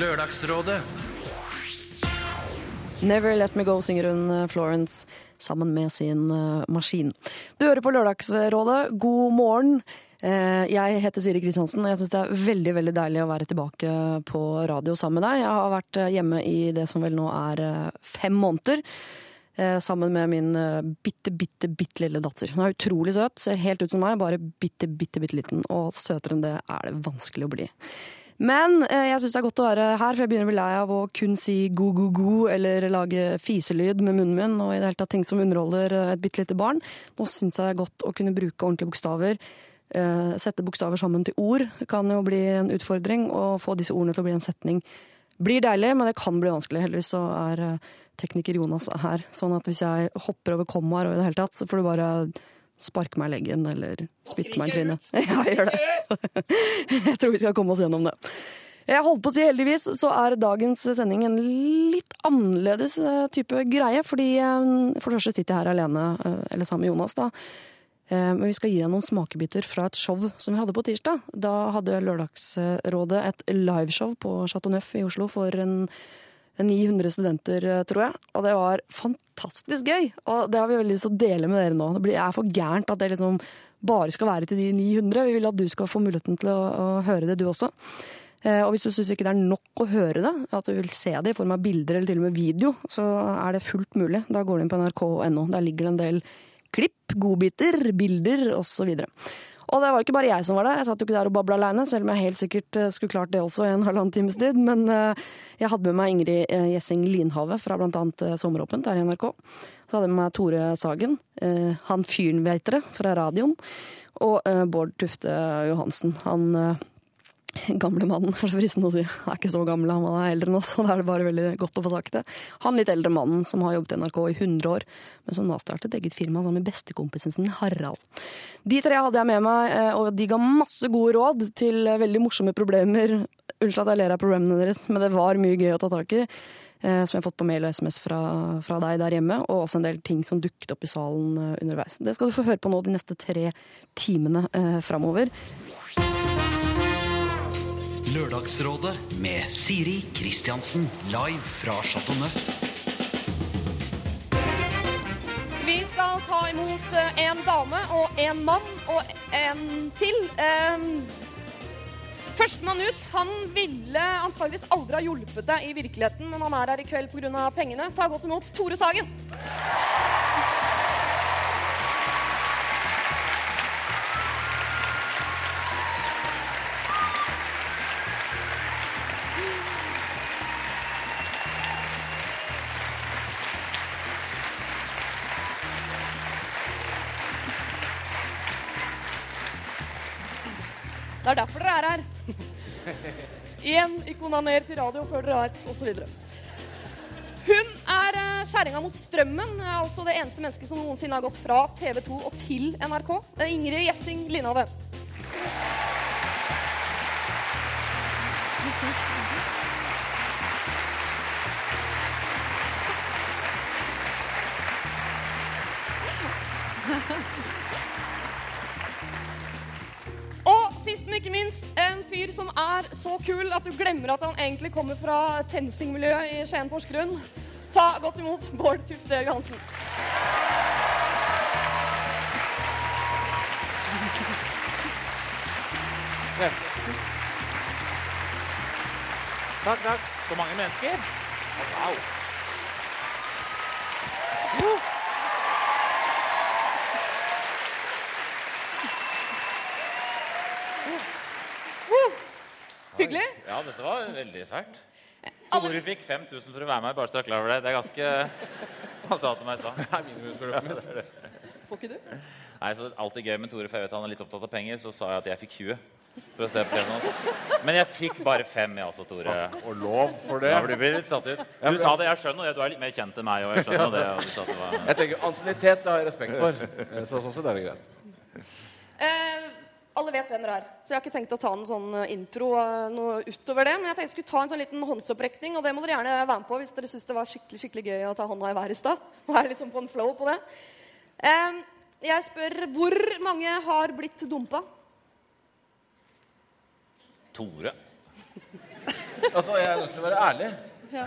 Lørdagsrådet Never Let Me Go synger hun eh, Florence sammen med sin eh, maskin. Du hører på Lørdagsrådet. God morgen. Eh, Jeg heter Siri Kristiansen, og jeg syns det er veldig veldig deilig å være tilbake på radio sammen med deg. Jeg har vært hjemme i det som vel nå er fem måneder. Sammen med min bitte, bitte, bitte lille datter. Hun er utrolig søt, ser helt ut som meg, bare bitte, bitte, bitte liten. Og søtere enn det er det vanskelig å bli. Men eh, jeg syns det er godt å være her, for jeg begynner å bli lei av å kun si go-go-go eller lage fiselyd med munnen min, og i det hele tatt ting som underholder eh, et bitte lite barn. Nå syns jeg det er godt å kunne bruke ordentlige bokstaver. eh, Sette bokstaver sammen til ord kan jo bli en utfordring, og få disse ordene til å bli en setning blir deilig, men det kan bli vanskelig. Heldigvis så er tekniker Jonas her, sånn at hvis jeg hopper over kommaer og i det hele tatt, så får du bare sparke meg i leggen eller spytte meg i trynet. Ja, gjør det. Jeg tror vi skal komme oss gjennom det. Jeg holdt på å si heldigvis, så er dagens sending en litt annerledes eh, type greie. Fordi eh, for det første sitter jeg her alene, eh, eller sammen med Jonas, da. Men vi skal gi deg noen smakebiter fra et show som vi hadde på tirsdag. Da hadde Lørdagsrådet et liveshow på Chateau Neuf i Oslo for en 900 studenter, eh, tror jeg. Og det var fantastisk gøy. Og det har vi veldig lyst til å dele med dere nå. Det er for gærent at det liksom bare skal være til de 900. Vi vil at du skal få muligheten til å, å høre det, du også. Eh, Og hvis du syns ikke det er nok å høre det, at du vil se det i form av bilder eller til og med video, så er det fullt mulig. Da går du inn på nrk.no. Der ligger det en del klipp, godbiter, bilder osv. Og det var ikke bare jeg som var der. Jeg satt jo ikke der og babla aleine, selv om jeg helt sikkert eh, skulle klart det også i en halvannen times tid. Men eh, jeg hadde med meg Ingrid eh, Gjessing Linhave fra bl.a. Sommeråpent her i NRK. Så hadde jeg med meg Tore Sagen, han fyren vet dere, fra radioen. Og Bård Tufte Johansen. Han eh, gamle mannen, er det fristende å si. Han er ikke så gammel, han er eldre enn oss, og da er det bare veldig godt å få sagt det. Han litt eldre mannen som har jobbet i NRK i 100 år, men som nå startet eget firma sammen med bestekompisen sin Harald. De tre hadde jeg med meg, eh, og de ga masse gode råd til veldig morsomme problemer. Unnskyld at jeg ler av problemene deres, men det var mye gøy å ta tak i. eh, Som jeg har fått på mail og SMS fra, fra deg der hjemme, og også en del ting som dukket opp i salen eh, underveis. Det skal du få høre på nå de neste tre timene eh, framover. Lørdagsrådet med Siri Kristiansen live fra Chateau Neuf. Vi skal ta imot eh, en dame og en mann og en til. Um, Førstemann ut han ville antageligvis aldri ha hjulpet deg i virkeligheten, men han er her i kveld pga. pengene. Ta godt imot Tore Sagen. Onaner til radio før dere vet, osv. Hun er skjæringa mot strømmen, eh, altså det eneste mennesket som noensinne har gått fra TV 2 og til NRK. Ingrid Gjessing Lindhave. At du glemmer at han egentlig kommer fra TenSing-miljøet i Skien Porsgrunn. Ta godt imot Bård Tufte Johansen. Takk, takk. Så mange mennesker. Wow. Hyggelig. Dette var veldig svært. Tore fikk 5000 for å være med, bare så du er klar over det. Det er ganske Han sa til meg i stad. Får ikke du? Nei, så alltid gøy med Tore, for jeg vet han er litt opptatt av penger. Så sa jeg at jeg fikk 20 for å se på TV. Men jeg fikk bare fem, jeg også, Tore. Og lov for det. Da blir vi litt satt ut. Du sa det, jeg skjønner det. Du er litt mer kjent enn meg. Og jeg skjønner det. Og du sa det var... Jeg tenker Ansiennitet har jeg respekt for. Eh, Så sånn sett er det greit. Eh, alle vet hvem dere er, så jeg har ikke tenkt å ta en sånn eh, intro eh, noe utover det. Men jeg tenkte jeg skulle ta en sånn liten håndsopprekning, og det må dere gjerne være med på hvis dere syns det var skikkelig skikkelig gøy å ta hånda i været i stad. Er liksom på en flow på det. Jeg spør hvor mange har blitt dumpa? Tore. Altså, jeg er nødt til å være ærlig. Ja.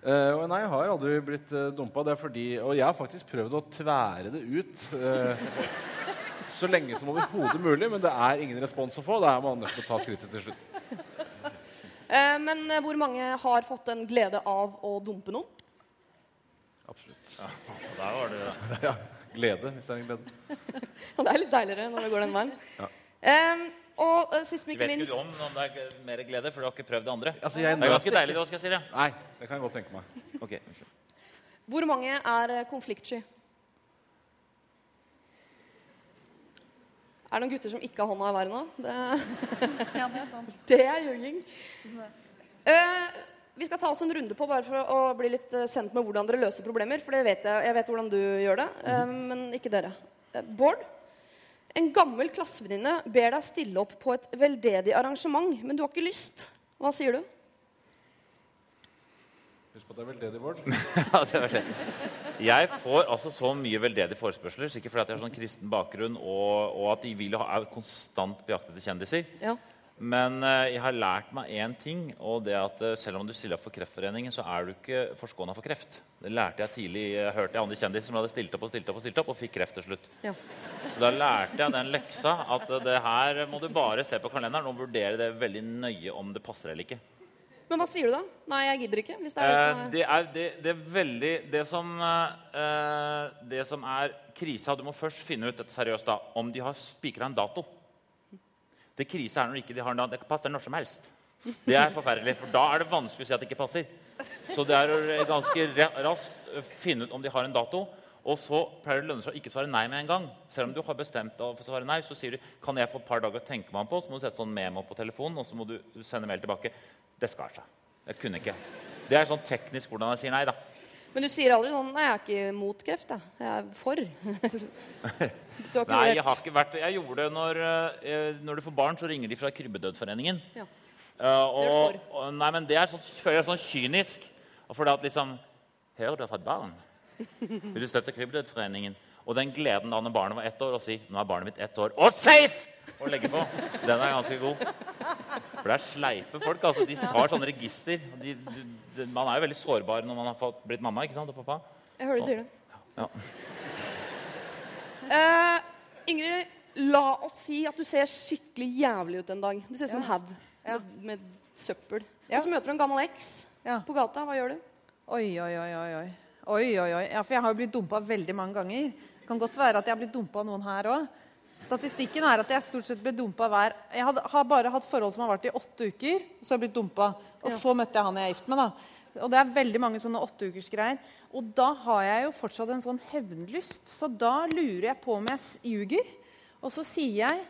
Uh, nei, jeg har aldri blitt uh, dumpa. Det er fordi, og jeg har faktisk prøvd å tvære det ut eh, så lenge som overhodet mulig, men det er ingen respons å få. Da er man nødt til å ta skrittet til slutt. Eh, men eh, hvor mange har fått en glede av å dumpe noen? Absolutt. Der var det. Ja, glede, hvis det er en glede. Og det er litt deiligere når det går den veien. Eh, og sist, men Du ikke vet ikke minst om om det er mer glede, for du har ikke prøvd det andre. Altså, jeg Det er ganske deilig, det også, skal jeg si det. Nei, det kan jeg godt tenke meg. Ok, unnskyld. Hvor mange er eh, konfliktsky? Er det noen gutter som ikke har hånda i været nå? Det, Ja, det er sant. det er ljuging. Uh, vi skal ta oss en runde på bare for å bli litt eh, kjent med hvordan dere løser problemer. For det vet jeg, jeg vet hvordan du gjør det, uh, men ikke dere. Uh, Bård, en gammel klassevenninne ber deg stille opp på et veldedig arrangement, men du har ikke lyst. Hva sier du? Husk på at det er veldedig, Bård. Ja, det er det. Jeg får altså så mye veldedige forespørsler, sikkert fordi at jeg har sånn kristen bakgrunn, og, og at de vil ha, er konstant på jakt etter kjendiser. Ja. Men eh, jeg har lært meg én ting, og det at eh, selv om du stiller opp for Kreftforeningen, så er du ikke forskåna for kreft. Det lærte jeg tidlig. Jeg hørte jeg andre kjendiser som hadde stilt opp og stilt opp og stilt opp, og fikk kreft til slutt. Ja. Så da lærte jeg den leksa at eh, det her må du bare se på kalenderen og vurdere det veldig nøye om det passer eller ikke. Men hva sier du da? Nei, jeg gidder ikke. Hvis det er det Eh, som er... det er det, det er veldig Det som, eh, det som er krisa Du må først finne ut dette seriøst da, om de har spikra en dato. Det krise er når ikke de har en dato. Det passer når som helst. Det er forferdelig, for da er det vanskelig å si at det ikke passer. Så det er å ganske raskt finne ut om de har en dato. Og så pleier det lønne seg å ikke svare nei med en gang. Selv om du har bestemt deg for å svare nei, så sier du kan jeg få et par dager å tenke meg om på. Så må du sette sånn memo på telefonen, og så må du sende mail tilbake. Det skar seg. Jeg kunne ikke. Det er sånn teknisk hvordan jeg sier nei, da. Men du sier aldri sånn Nei, jeg er ikke mot kreft, jeg. Jeg er for. Nei, jeg har ikke vært Jeg gjorde det når, eh, når du får barn, så ringer de fra Krybbedødforeningen. Ja. Uh, og, Det er og, nei, men det er sånn, føler jeg sånn kynisk. Og For det at liksom Hører du har fått barn? Vil du støtte Krybbedødforeningen? Og den gleden da når barnet var ett år, å si 'Nå er barnet mitt ett år, og safe!' Og legge på. Den er ganske god. For det er sleipe folk. altså De har sånne register. De, de, de, man er jo veldig sårbar når man har fått, blitt mamma. ikke sant, og pappa? Jeg hører du sier det. Ja. Uh, Ingrid, la oss si at du ser skikkelig jævlig ut en dag. Du ser ut som en haug Ja. med, med søppel. Ja. Og så møter du en gammel eks Ja. på gata. Hva gjør du? Oi, oi, oi, oi. Oi. Oi, oi. Ja, for jeg har jo blitt dumpa veldig mange ganger. Det kan godt være at jeg har blitt dumpa noen her òg. Statistikken er at jeg stort sett ble dumpa hver Jeg hadde, har bare hatt forhold som har vart i åtte uker, så har jeg blitt dumpa. Og Ja. så møtte jeg han jeg er gift med, da. Og det er veldig mange sånne åtteukersgreier. Og da har jeg jo fortsatt en sånn hevnlyst. Så da lurer jeg på om jeg ljuger. Og så sier jeg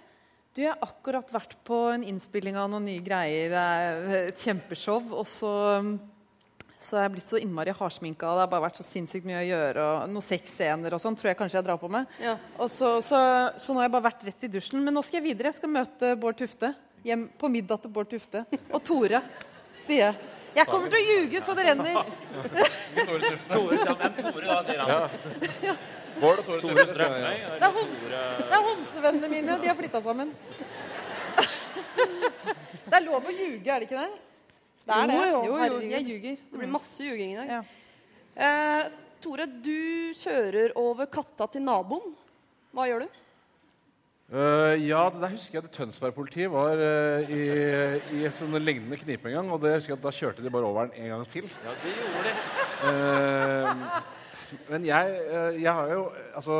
du, jeg har akkurat vært på en innspilling av noen nye greier. er Et kjempeshow. Og så så er jeg blitt så innmari hardsminka, og det har bare vært så sinnssykt mye å gjøre. og Noen sexscener og sånn tror jeg kanskje jeg drar på med. Ja. Og så, så, så nå har jeg bare vært rett i dusjen. Men nå skal jeg videre. Jeg skal møte Bård Tufte. Hjem på middag til Bård Tufte. Og Tore, sier jeg. Jeg kommer til å ljuge så det renner. Tore Tufte. Tore, ja, hvem Tore da, sier han. Bård og Tore Tore Tufte. Strømøy. Det er, homs, det er homsevennene mine. De har flytta sammen. Det er lov å ljuge, er det ikke det? Det er det. Jo, jo, Jo, jo, jeg ljuger. Det blir masse ljuging i dag. Ja. Eh, Tore, du kjører over katta til naboen. Hva gjør du? Uh, ja, det der husker jeg at Tønsberg-politiet var uh, i, i et sånn lignende knipe en gang. Og det husker jeg at da kjørte de bare over den en gang til. Ja, det gjorde de. Uh, men jeg, jeg har jo Altså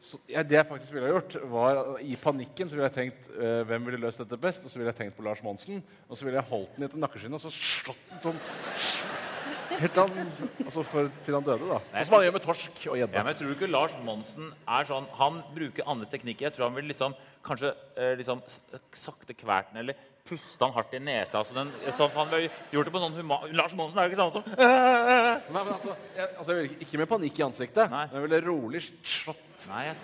så, ja, Det jeg faktisk ville ha gjort, var I panikken så ville jeg tenkt eh, hvem ville løst dette best. Og så ville jeg tenkt på Lars Monsen. Og så ville jeg holdt den i etter nakkeskinnet og så slått den sånn Helt til han, altså for, til han døde, da. Nei, som han gjør med torsk og gjedde. Ja, men jeg tror ikke Lars Monsen er sånn Han bruker andre teknikker. Jeg tror han vil liksom kanskje eh, liksom sakte kvert den, eller puste han hardt i nesa. Så den, sånn, han ville gjort det på sånn human... Lars Monsen er jo ikke sånn som Nei, men altså, jeg, altså, jeg ville ikke, ikke med panikk i ansiktet, Nei. men jeg ville rolig slått. Nei, jeg.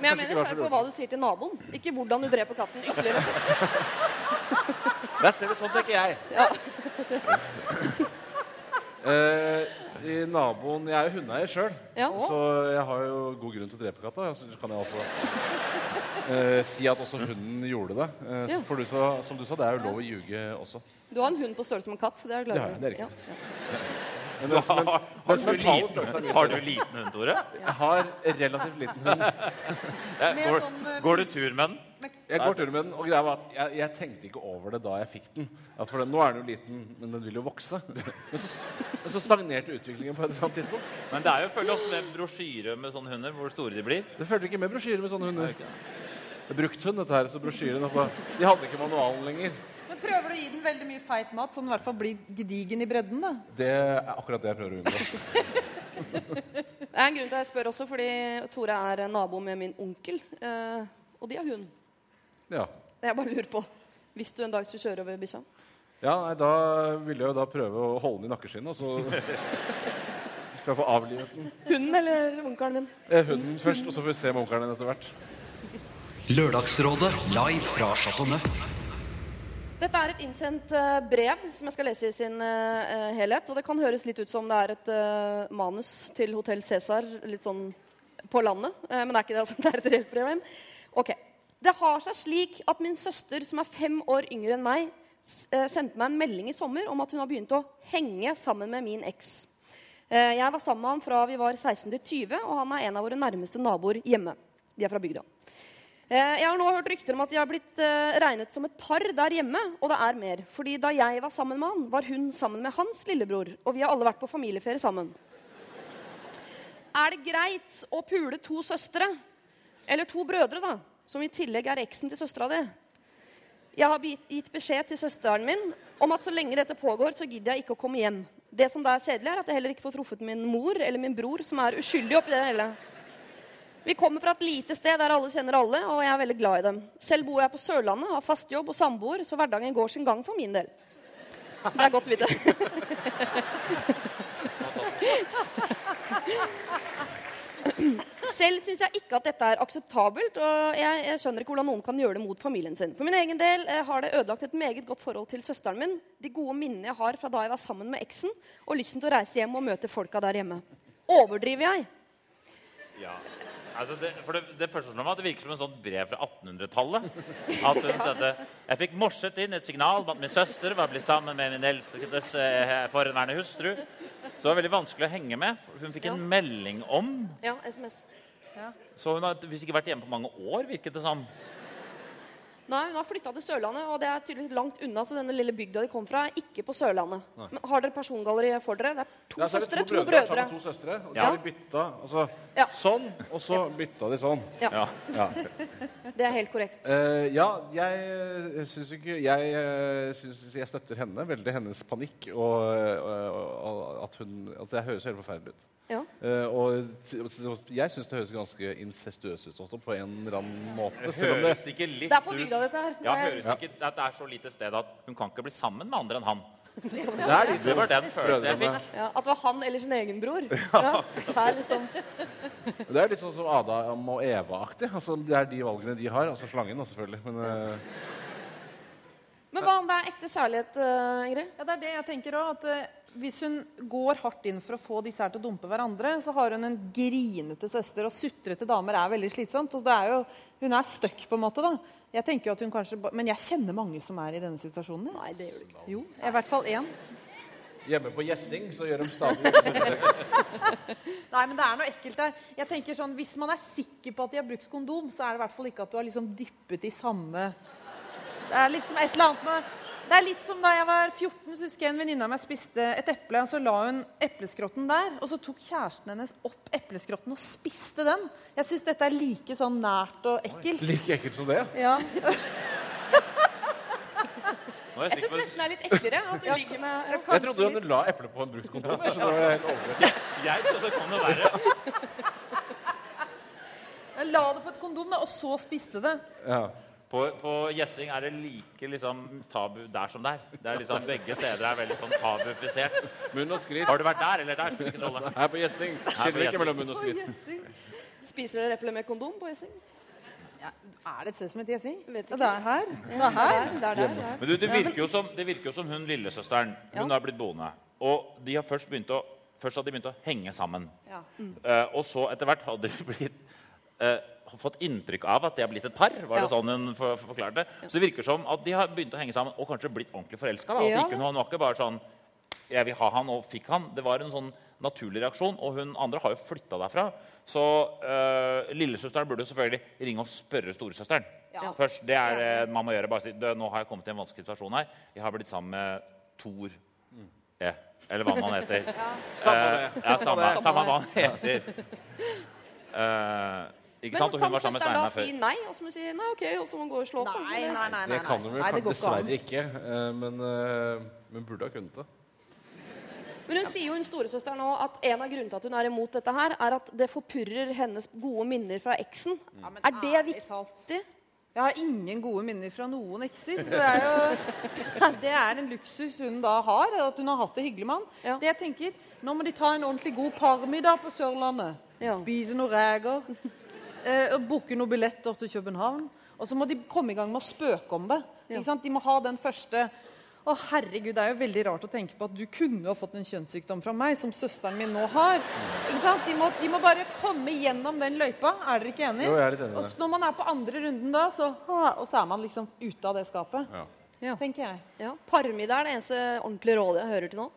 Men jeg mener selv på hva du sier til naboen. Ikke hvordan du dreper katten ytterligere. Der ser du, sånn tenker jeg. Eh, i naboen Jeg er jo hundeeier sjøl, Ja. så jeg har jo god grunn til å drepe katta. Så kan jeg også uh, si at også hunden gjorde det. Uh, Ja. For du sa, som du sa, det er jo lov å ljuge også. Du har en hund på størrelse med en katt. Det er jeg glad Det Ja, det er Ja. riktig. Men det, men, Har, det har, som du er liten, er mye har du liten hund, Tore? Jeg har relativt liten hund. Går, sånn, eh, går du tur med den? Jeg går tur med den, og greia var at jeg, jeg tenkte ikke over det da jeg fikk den. At for den, Nå er den jo liten, men den vil jo vokse. Men så, men så stagnerte utviklingen på et eller annet tidspunkt. Men det er jo følge ofte med brosjyre med sånne hunder. Hvor store de blir. Det følger ikke med brosjyre med sånne hunder. Det er brukthund, dette her, så brosjyren altså, De hadde ikke manualen lenger. Prøver du å gi den veldig mye feit mat, så den i hvert fall blir gedigen i bredden? da? Det er akkurat det jeg prøver å unngå. Det er en grunn til at jeg spør også, fordi Tore er nabo med min onkel. Eh, og de har hund. Ja. Jeg bare lurer på Hvis du en dag skulle kjøre over bikkja? ja, nei, da ville jeg jo da prøve å holde den i nakkeskinnet, og så skal jeg få avlivet den. Hunden eller onkelen min? Eh, hunden først, og så får vi se med onkelen din etter hvert. Lørdagsrådet live fra Chateau Neuf. Dette er et innsendt eh, brev som jeg skal lese i sin eh, helhet. Og det kan høres litt ut som det er et eh, manus til Hotell Cæsar litt sånn på landet. Eh, men det er ikke det. altså. Det er et reelt brev. Ok. Det har seg slik at min søster, som er fem år yngre enn meg, eh, sendte meg en melding i sommer om at hun har begynt å henge sammen med min eks. Eh, jeg var sammen med han fra vi var 16 til 20, og han er en av våre nærmeste naboer hjemme. De er fra bygda. Eh, Jeg har nå hørt rykter om at de har blitt eh, regnet som et par der hjemme. Og det er mer. Fordi da jeg var sammen med han, var hun sammen med hans lillebror. Og vi har alle vært på familieferie sammen. Er det greit å pule to søstre? Eller to brødre, da. Som i tillegg er eksen til søstera di. Jeg har gitt- beskjed til søsteren min om at så lenge dette pågår, så gidder jeg ikke å komme hjem. Det som da er kjedelig, er at jeg heller ikke får truffet min mor eller min bror, som er uskyldig oppi det hele. Vi kommer fra et lite sted der alle kjenner alle, og jeg er veldig glad i dem. Selv bor jeg på Sørlandet, har fast jobb og samboer, så hverdagen går sin gang for min del. Det er godt å vite. Selv syns jeg ikke at dette er akseptabelt, og jeg, jeg skjønner ikke hvordan noen kan gjøre det mot familien sin. For min egen del eh, har det ødelagt et meget godt forhold til søsteren min, de gode minnene jeg har fra da jeg var sammen med eksen, og lysten til å reise hjem og møte folka der hjemme. Overdriver jeg? Ja. Altså det, for det, det første at det virker som en sånn brev fra 1800-tallet. At hun sendte Jeg fikk morset inn et signal om at min søster var blitt sammen med min elskedes eh, forhenværende hustru. Så det var veldig vanskelig å henge med. for Hun fikk en melding om Ja, SMS. Så hun har visst ikke vært hjemme på mange år, virket det som. Nei, hun har flytta til Sørlandet, og det er tydeligvis langt unna. Så denne lille bygda de kom fra, er ikke på Sørlandet. Men har dere persongalleriet for dere? Det er to Ja, søstre, to brødre. brødre. sammen med To søstre og så har de bytta altså, Ja. sånn, og så bytta de sånn. Ja, Ja. Ja. Det er helt korrekt. Uh, ja, jeg syns ikke Jeg, eh, synes, jeg støtter henne. Veldig hennes panikk. Og, og, og at hun Altså, det høres helt forferdelig ut. Ja. Uh, og jeg syns det høres ganske incestuøst ut også, på en eller annen måte. Selv om Høres det, ikke litt Det er av dette her. Ja, Det er- høres ikke at det er så lite sted at hun kan ikke bli sammen med andre enn han. det Det var den følelsen jeg fikk. Ja, at det var han eller sin egen bror. Ja, det er litt sånn. Det er litt sånn som Adam og Eva-aktig. Altså, det er de valgene de har. Altså slangen, da, selvfølgelig. Men uh... Men hva om det er ekte kjærlighet, uh, Ingrid? Ja, det er det jeg tenker at eh, Hvis hun går hardt inn for å få disse her til å dumpe hverandre, så har hun en grinete søster, og sutrete damer er veldig slitsomt. og det er jo, Hun er stuck, på en måte. da. Jeg tenker jo at hun kanskje, Men jeg kjenner mange som er i denne situasjonen. Nei, det gjør du ikke. Jo, i hvert fall én. hjemme på Gjessing så gjør de stadig Nei, men det er noe ekkelt der. Jeg tenker sånn, Hvis man er sikker på at de har brukt kondom, så er det i hvert fall ikke at du har liksom dyppet i samme Det er liksom et eller annet med det er litt som da jeg var 14, så husker jeg en venninne av meg spiste et eple. og Så la hun epleskrotten der, og så tok kjæresten hennes opp epleskrotten og spiste den. Jeg syns dette er like sånn nært og ekkelt. like ekkelt som det. Ja. Jeg Jeg syns nesten det er litt eklere at du ligger med ja. Jeg trodde hun la eplet på en brukt kondom. Jeg det overraskende. Jeg trodde det kan verre. Jeg la det på et kondom, da, og så spiste det. Ja. På, på Gjessing er det like liksom, tabu der som der. Det er liksom, begge steder er veldig sånn tabufisert. Munn og skryt. Har du vært der eller der? Spiller ikke rolle. Her på Gjessing skiller ikke Gjessing. mellom munn og skryt. Spiser dere eple med kondom på Jessing? Ja, er det et sted som heter Gjessing? Ja, det er her. Det er her. Det er der. Men du, det virker jo som, det virker jo som hun lillesøsteren. Hun Ja. har blitt boende. Og de har først begynt å Først hadde de begynt å henge sammen. Ja. Eh, og så etter hvert hadde de blitt eh, fått inntrykk av at de har blitt et par. var det Ja. sånn hun for, for forklarte. Så det virker som at de har begynt å henge sammen og kanskje blitt ordentlig forelska. At Ja. ikke var ikke bare sånn 'Jeg vil ha han', og fikk han. Det var en sånn naturlig reaksjon. Og hun andre har jo flytta derfra. Så øh, lillesøsteren burde selvfølgelig ringe og spørre storesøsteren. Ja. Først, Det er det man må gjøre. bare si, 'Nå har jeg kommet i en vanskelig situasjon her. Jeg har blitt sammen med Tor E.' Eller hva han heter. Samme Eh, det. ja, samme, samme, samme hva han heter. Eh, ikke Men sant? Og kan hun var sammen med søsteren da Steinar før. si nei, og så må hun si nei, ok, og så må hun gå og slå på? Nei, nei, nei. nei, Det kan hun vel dessverre ikke. eh, Men, eh, men burde ha kunnet det. Men hun sier jo hun storesøster nå at en av grunnene til at hun er imot dette her, er at det forpurrer hennes gode minner fra eksen. Ja, men er det ærlig talt. viktig? Jeg har ingen gode minner fra noen ekser. Så det er jo det er en luksus hun da har, at hun har hatt det hyggelig med han. Ja. Det jeg tenker, Nå må de ta en ordentlig god parmiddag på Sørlandet. Ja. Spise noen reker. Eh, og Booke noen billetter til København. Og så må de komme i gang med å spøke om det. Ja. Ikke sant? De må ha den første å herregud, Det er jo veldig rart å tenke på at du kunne ha fått en kjønnssykdom fra meg, som søsteren min nå har. Ikke sant? De må, de må bare komme gjennom den løypa. Er dere ikke enige? Jo, jeg er litt enig Og når man er på andre runden da, så, og så er man liksom ute av det skapet. Ja. Ja. Tenker jeg. Ja. Parmiddag er det eneste ordentlige rådet jeg hører til nå.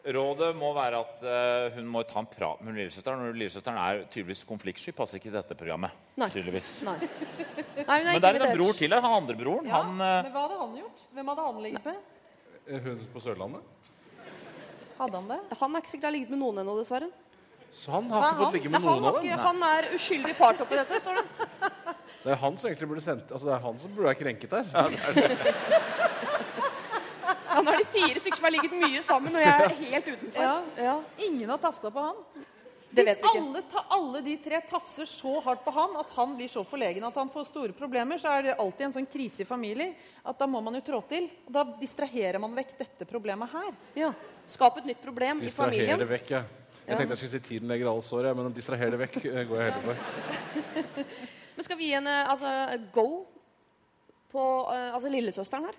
Rådet må være at eh, hun må ta en prat med lillesøsteren. og Lillesøsteren er tydeligvis konfliktsky. Passer ikke i dette programmet. Nei. tydeligvis. Nei. Nei, er Men det er en bror til her. Han andre broren. Ja, Han, eh, men hva hadde han gjort? Hvem hadde han ligget med? Eh, Hun på Sørlandet? Hadde han det? Han er ikke sikkert har ligget med noen ennå, dessverre. Så han har er ikke fått ligge med noen av dem? ikke, han er uskyldig part oppi dette, står det. Det er han som egentlig burde sendt Altså det er han som burde være krenket her. Han har de fire stykker som har ligget mye sammen, og jeg er helt utenfor. Ja. Ja. Ingen har tafsa på han. Det Hvis vet alle, ta, alle de tre tafser så hardt på han at han blir så forlegen at han får store problemer, så er det alltid en sånn krise i familier at da må man jo trå til. Og da distraherer man vekk dette problemet her. Ja. Skap et nytt problem i familien. det vekk, ja. Jeg tenkte jeg skulle si 'tiden legger alle sår', ja, men distraher det vekk eh, går jeg heller for. Men skal vi gi en altså, go på eh, altså, lillesøsteren her?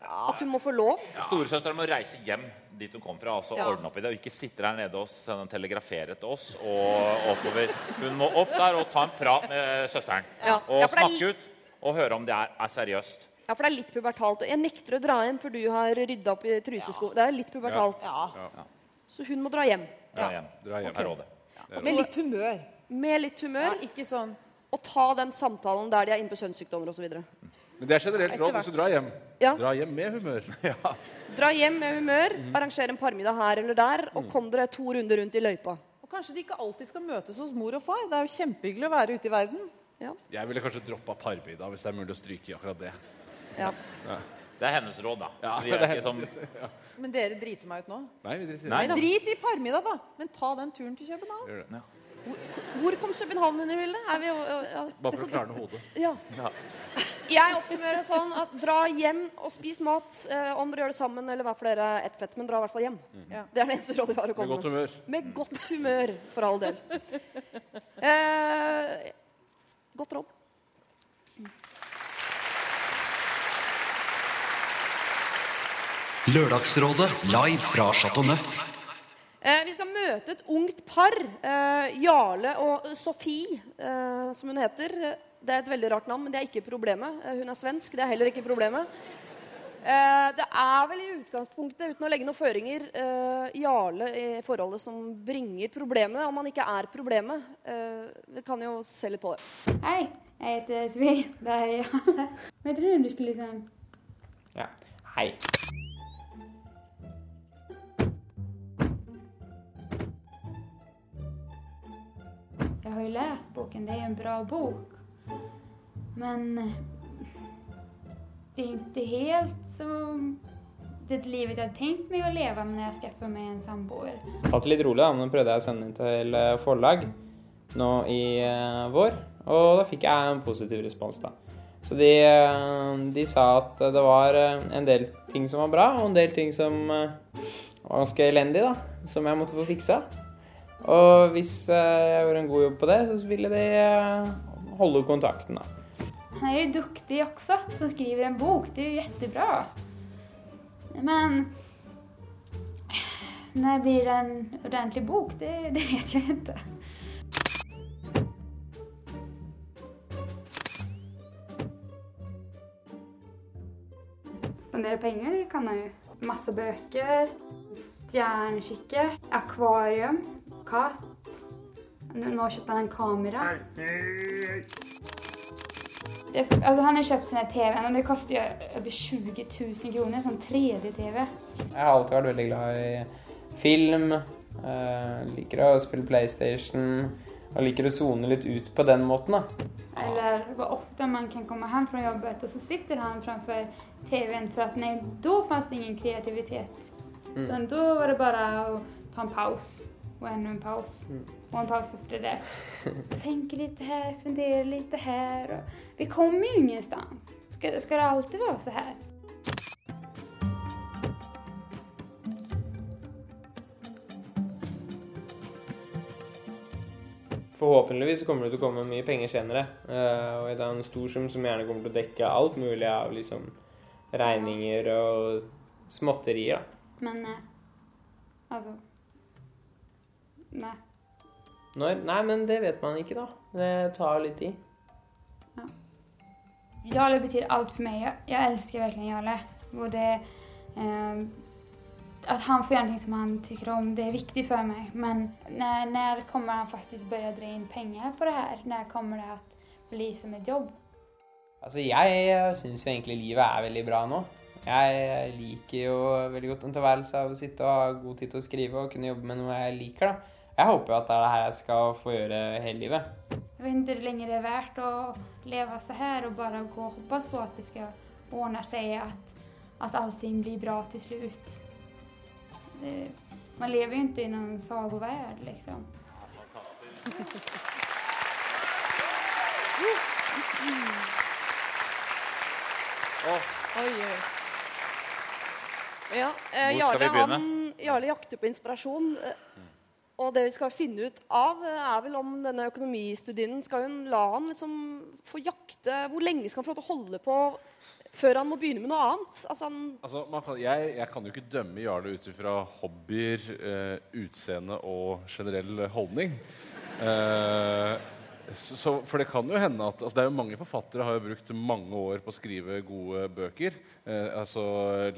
At hun må få lov? Storesøsteren må reise hjem dit hun kom fra. altså Ja. ordne opp i det, og Ikke sitte der nede og sende en telegrafere til oss. og oppover. Hun må opp der og ta en prat med søsteren. Ja. Og Ja, er snakke ut og høre om det er, er seriøst. Ja, for det er litt pubertalt. Jeg nekter å dra inn for du har rydda opp i trusesko. Det er litt pubertalt. Ja. Så hun må dra hjem. Dra hjem. Dra hjem. er rådet. Med litt humør. Med litt Ja, humør. ikke sånn Og ta den samtalen der de er inne på kjønnssykdommer osv. Men det er generelt råd hvis du drar hjem. Ja. Dra hjem med humør. Dra hjem med humør, Mhm. arrangere en parmiddag her eller der, Mm. og kom dere to runder rundt i løypa. Og kanskje de ikke alltid skal møtes hos mor og far. Det er jo kjempehyggelig å være ute i verden. Ja. Jeg ville kanskje droppa parmiddag hvis det er mulig å stryke i akkurat det. Ja. Det er hennes råd, da. Ja, Vi det er som, Men dere driter meg ut nå. Nei, vi driter Nei. Drit i parmiddag, da. Men ta den turen til København. Gjør det. Hvor, hvor kom København inn i bildet? Er vi, ja. Bare for å klarne hodet. Ja. Jeg oppsummerer sånn at dra hjem og spis mat. Eh, om dere gjør det sammen eller hver for dere ett fett, men dra i hvert fall hjem. Ja. Det er det eneste rådet vi har å komme Med godt humør. Med godt humør, for all del. Eh, godt råd. Lørdagsrådet live fra Chateau Neuf. Eh, vi skal møte et ungt par. Eh, Jarle og Sofie, eh, som hun heter. Det er et veldig rart navn, men det er ikke problemet. Hun er svensk, det er heller ikke problemet. Eh, det er vel i utgangspunktet, uten å legge noen føringer, eh, Jarle i forholdet som bringer problemene, om han ikke er problemet. Eh, vi kan jo se litt på det. Hei, jeg heter Sofie. Det er Jarle. Hva heter du? Du spiller sånn? Ja. Hei. Jeg har jo lest boken, det er jo en bra bok. Men det er ikke helt som det livet jeg hadde tenkt meg å leve når jeg skaffet meg en samboer. Tatt litt rolig, da. Nå prøvde jeg å sende den til eh, forlag nå i eh, vår, og da fikk jeg en positiv respons, da. Så de, eh, de sa at det var en del ting som var bra, og en del ting som var ganske elendig, da. Som jeg måtte få fiksa. Og hvis eh, jeg gjorde en god jobb på det, så ville de eh, holde kontakten, da. Han er jo duktig også, som skriver en bok. Det er jo kjempebra. Men når blir det en ordentlig bok? Det, det vet jeg ikke. Spandere penger, det kan jeg jo. Masse bøker. stjärnkikkert, akvarium, katt. Nå kjøpte han en kamera. Det, altså, han har kjøpt seg TV, og det koster jo over 20 000 kroner. Sånn 3D-TV. Jeg har alltid vært veldig glad i film. eh, liker å spille PlayStation. Og liker å sone litt ut på den måten, da. Eller hvor ofte man kan komme hjem fra jobbet og så sitter han framfor TV-en. For at nei, fanns det ingen kreativitet. Mm. Da var det bare å ta en paus och ännu en paus och en paus efter det. Tänker lite här, funderar lite här. Och vi kommer ju ingenstans. Ska, ska det alltid vara så här? Forhåpentligvis kommer det til å komme mye penger senere. eh, og det er en stor sum som gjerne kommer til å dekke alt mulig av liksom regninger og småtterier. da. Men nej. Nej. Når? Nei, men det vet man ikke, da. Det tar litt tid. Ja. Jarle betyr alt for meg. Jeg elsker virkelig Jarle. Og det, eh, At han får gjøre ting som han syns om, det er viktig for meg. Men når, når kommer han faktisk faktiskt å dra inn penger på det her? Når kommer det å bli som et jobb? Altså, jeg syns jo egentlig livet er veldig bra nå. Jeg liker jo veldig godt en tilværelse av å sitte og ha god tid til å skrive og kunne jobbe med noe jeg liker, da. Jeg håper jo at det er det her jeg skal få gjøre hele livet. Jeg vet ikke hvor lenge det er verdt å leve så her og bare gå og hoppas på at det skal ordne seg, at, at allting blir bra til slutt. Det, man lever jo ikke i noen sagovärld liksom. Oi, oi. Ja, eh, Jarle, han, Jarle jakter på inspirasjon. eh, Og det vi skal finne ut av, eh, er vel om denne økonomistudien Skal hun la han liksom få jakte Hvor lenge skal han få lov til å holde på før han må begynne med noe annet? Altså, Altså, kan, jeg, jeg kan jo ikke dømme Jarle ut ifra hobbyer, eh, utseende og generell holdning. Eh, så, for det kan jo hende at altså, det er jo Mange forfattere har jo brukt mange år på å skrive gode bøker. Eh, altså,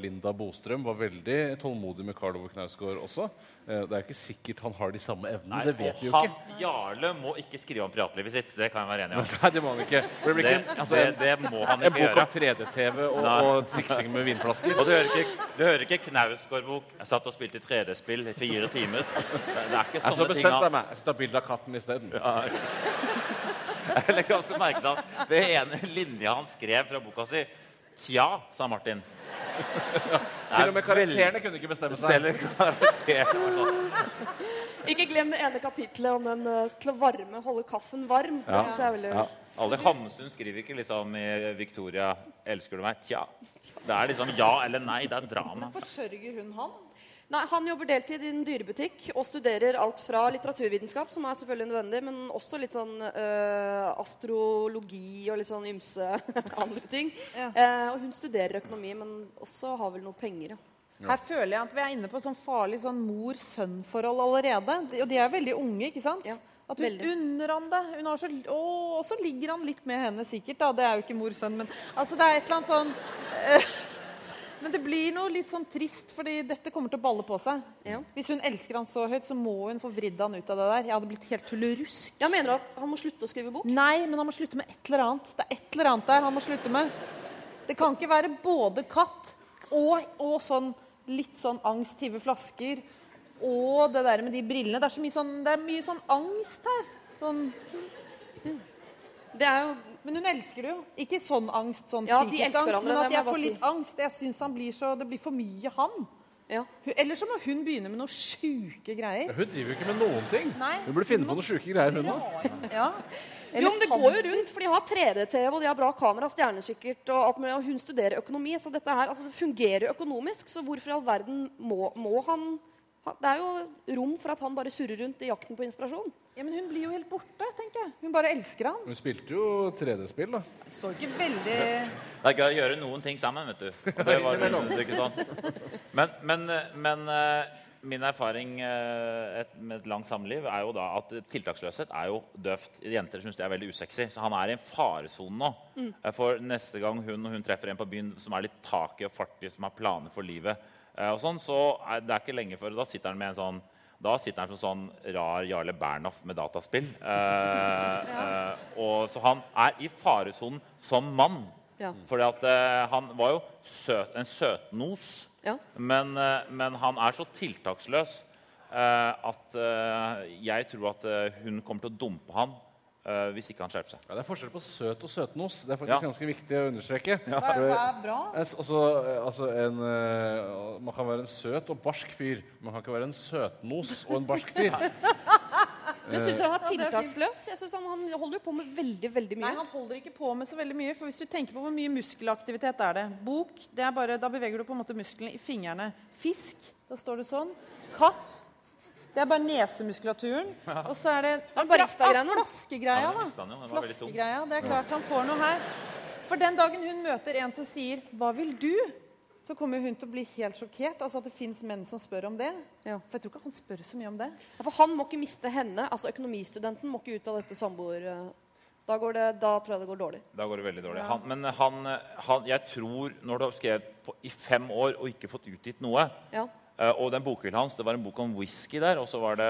Linda Bostrøm var veldig tålmodig med Karl Ove Knausgård også. Eh, det er ikke sikkert han har de samme evnene. det vet vi jo ikke. han, Jarle må ikke skrive om privatlivet sitt. Det kan jeg være enig om. Nei, det må han ikke. Det Det, ikke altså, det, en, det må han en bok gjøre. om 3D-TV og, og triksing med vinflasker. Og du hører ikke, du hører ikke Knausgård-bok. Jeg satt og spilte 3D-spill i fire timer. Det er ikke Jeg så sånne ting bestemt han deg meg. Jeg skal ta bilde av katten isteden. Jeg legger også merke til at det ene linja han skrev fra boka si Tja, sa Martin. Til og med karakterene kunne ikke bestemme seg. Selv karakteren sånn. ikke glem det ene kapitlet om den eh, til å varme, holde kaffen varm. Det Ja. synes jeg er veldig... Ja. Alle Hamsun skriver ikke liksom i Victoria 'Elsker du meg?' Tja. Det er liksom ja eller nei. Det er drama. Forsørger hun han? Nei, Han jobber deltid i en dyrebutikk og studerer alt fra litteraturvitenskap, som er selvfølgelig nødvendig, men også litt sånn øh, astrologi og litt sånn ymse andre ting. Ja. Eh, og hun studerer økonomi, men også har vel noe penger, ja. Her føler jeg at vi er inne på sånn farlig sånn mor-sønn-forhold allerede. De- Og de er veldig unge, ikke sant? Ja, at hun veldig. unner han det. Hun har så, å, og så ligger han litt med henne sikkert, da. Det er jo ikke mor-sønn, men altså det er et eller annet sånn eh, Men det blir noe litt sånn trist, fordi dette kommer til å balle på seg. Ja. Hvis hun elsker han så høyt, så må hun få vridd han ut av det der. Jeg hadde blitt helt tullerusk. Jeg mener at han må slutte å skrive bok. Nei, men han må slutte med et eller annet. Det er et eller annet der han må slutte med. Det kan ikke være både katt og, og sånn litt sånn angst, hive flasker og det der med de brillene. Det er så mye sånn, det er mye sånn angst her. Sånn, Det er jo men hun elsker det jo. Ikke sånn angst, sånn Ja, psykisk angst, men at jeg får si. litt angst. Jeg synes han blir så, Det blir for mye han. ja. Eller så må hun begynne med noen sjuke greier. Hun driver jo ikke med noen ting. Nei. Hun burde finne på noen sjuke greier, hun òg. Ja. Jo, men det går jo rundt, for de har 3D-TV, og de har bra kamera, stjernekikkert, og alt mulig, og hun studerer økonomi, så dette her, altså det fungerer jo økonomisk, så hvorfor i all verden må, må han ha- Det er jo rom for at han bare surrer rundt i jakten på inspirasjon. ja, Men hun blir jo helt borte, tenker jeg. Hun bare elsker han. Hun spilte jo 3D-spill, da. Så ikke veldig Det er gøy å gjøre noen ting sammen, vet du. Og det var det ikke sånn. Men, men, men eh, min erfaring eh, et, med et langt samliv er jo da at tiltaksløshet er jo døvt. Jenter syns det er veldig usexy. Så han er i en faresone nå. Eh, For neste gang hun og hun treffer en på byen som er litt taket og fartig, som har planer for livet, og sånn, så er det er ikke lenge før. Da sitter han med en sånn da sitter han som sånn rar Jarle Bernhoft med dataspill. Eh, eh, og, så han er i faresonen som mann. Ja. Fordi at eh, han var jo søt, en søtnos. Ja. Men, eh, men han er så tiltaksløs eh, at eh, jeg tror at eh, hun kommer til å dumpe han eh, hvis ikke han skjerper seg. Ja, det er forskjell på søt og søtnos. Det er faktisk Ja. ganske viktig å understreke. Hva, hva er bra? Eh, Altså, eh, altså en, uh, man kan være en søt og barsk fyr. Man kan ikke være en søtnos og en barsk fyr. Men syns du han er tiltaksløs? Jeg synes han, han holder jo på med veldig veldig mye. Nei, han holder ikke på med så veldig mye. For hvis du tenker på hvor mye muskelaktivitet er det Bok, det er bare, da beveger du på en måte musklene i fingrene. Fisk, da står det sånn. Katt, det er bare nesemuskulaturen. Og så er det barista-greiene. Ah, Flaskegreia, da. Flaskegreia, Det er klart han får noe her. For den dagen hun møter en som sier 'Hva vil du?' så kommer hun til å bli helt sjokkert. Altså at det fins menn som spør om det. Ja. For jeg tror ikke han spør så mye om det. Ja, For han må ikke miste henne. altså Økonomistudenten må ikke ut av dette samboer... eh, Da, går det, da tror jeg det går dårlig. Da går det veldig dårlig. Han, men han, han, jeg tror, når du har skrevet på, i fem år og ikke fått utgitt noe Ja. Eh, Og den bokhylla hans, det var en bok om whisky der, og så var det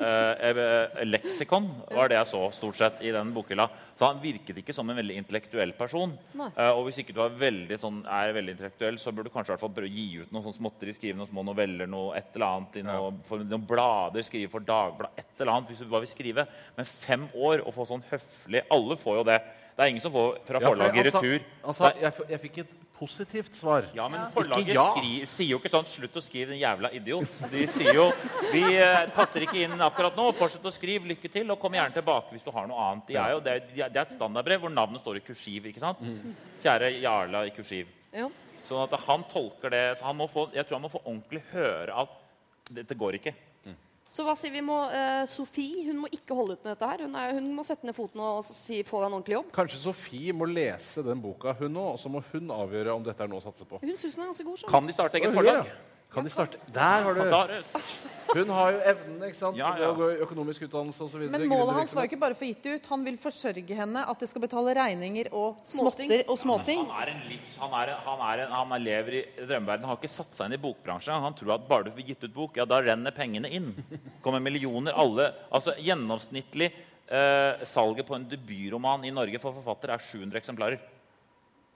eh, eh, leksikon, var det jeg så stort sett i den bokhylla. Så han virket ikke som en veldig intellektuell person. Eh, og hvis ikke du er veldig, sånn, er veldig intellektuell, så burde du kanskje i hvert fall prøve å gi ut noe sånn småtteri, skrive noen små noveller, noe et eller annet, i noe, for noen blader, skrive for Dagblad, et eller annet, hvis du bare vil skrive. Men fem år å få sånn høflig Alle får jo det. Det er ingen som får fra Ja, for forlaget i retur. Han sa Det er- jeg, jeg fikk et positivt svar. ja, men forlaget ja. skri, sier jo ikke sånn 'slutt å skrive, den jævla idiot'. De sier jo 'vi eh, passer ikke inn akkurat nå, fortsett å skrive, lykke til', og kom gjerne tilbake hvis du har noe annet'. De er jo, det, er, er- det er et standardbrev hvor navnet står i kursiv. ikke sant? Kjære Jarla i kursiv. Ja. Sånn at han tolker det så han må få, Jeg tror han må få ordentlig høre at dette går ikke. Så hva sier vi må uh, Sofie hun må ikke holde ut med dette her. Hun, er, hun må sette ned foten og si, få deg en ordentlig jobb. Kanskje Sofie må lese den boka, hun òg, og så må hun avgjøre om dette er noe å satse på. Hun syns den er ganske god. Så. Kan de starte eget forlag? ja. Kan de starte Der har du Hun har jo evnene ikke sant? Ja, til ja. å gå i økonomisk utdannelse osv. Men målet hans var jo ikke bare å få gitt ut. Han vil forsørge henne, at det skal betale regninger og småtter og småting. Han er en livs... Han, er en, han, er en, han er lever i drømmeverdenen. Har ikke satt seg inn i bokbransjen. Han tror at bare du får gitt ut bok, ja, da renner pengene inn. Kommer millioner. Alle Altså gjennomsnittlig eh, salget på en debutroman i Norge for forfatter er 700 eksemplarer.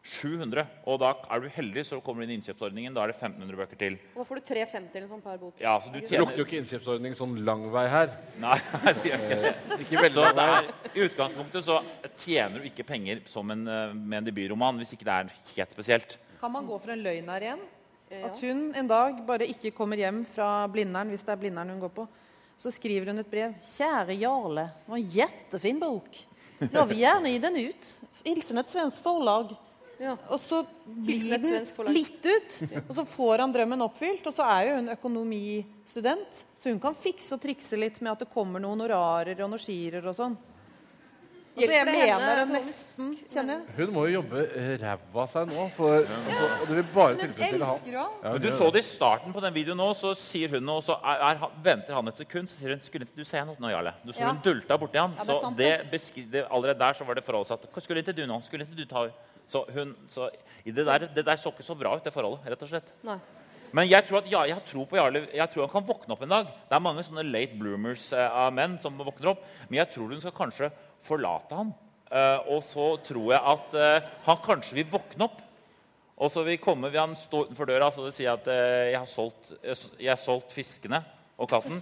700. Og da er du heldig, så kommer du inn i innkjøpsordningen. Da er det 1500 bøker til. Og da får du 350 eller sånn per bok. Ja, så du Det lukter jo ikke innkjøpsordning sånn lang vei her. Nei, det gjør ikke det. Ikke veldig Så I utgangspunktet så tjener du ikke penger som en, eh, med en debutroman hvis ikke det er helt spesielt. Kan man gå for en løgn her igjen? At hun en dag bare ikke kommer hjem fra Blindern, hvis det er Blindern hun går på. Så skriver hun et brev. 'Kjære Jarle, det var en jättefin bok. Jeg vil gjerne gi den ut. Hilsen et svensk forlag.' Ja. Og så blir den litt ut, og så får han drømmen oppfylt. Og så er jo hun økonomistudent, så hun kan fikse og trikse litt med at det kommer noen honorarer og noen skirer og sånn. Og så jeg henne mener det nesten, kjenner jeg. Hun må jo jobbe ræva av seg nå, for, altså, og det vil bare tilfredsstille han. Ja, Men du så det i starten på den videoen nå, så sier hun noe, så er, er, venter han et sekund, så sier hun skulle ikke du se noe nå, Jarle? Du så Ja. hun dulta borti han. Ja, så det det. beskri, det, allerede der så var det forholdssatt. Skulle ikke du nå? Skulle ikke du ta Så hun så, det, der, det der så ikke så bra ut, det forholdet, rett og slett. Nei. Men jeg tror, at, ja, jeg tror på Jarle. Jeg tror han kan våkne opp en dag. Det er mange sånne late bloomers eh, av menn som våkner opp. Men jeg tror hun skal kanskje forlate ham. Eh, og så tror jeg at eh, han kanskje vil våkne opp. Og så vil, komme, vil han stå utenfor døra og si at eh, jeg, har solgt, jeg, jeg har solgt fiskene og katten.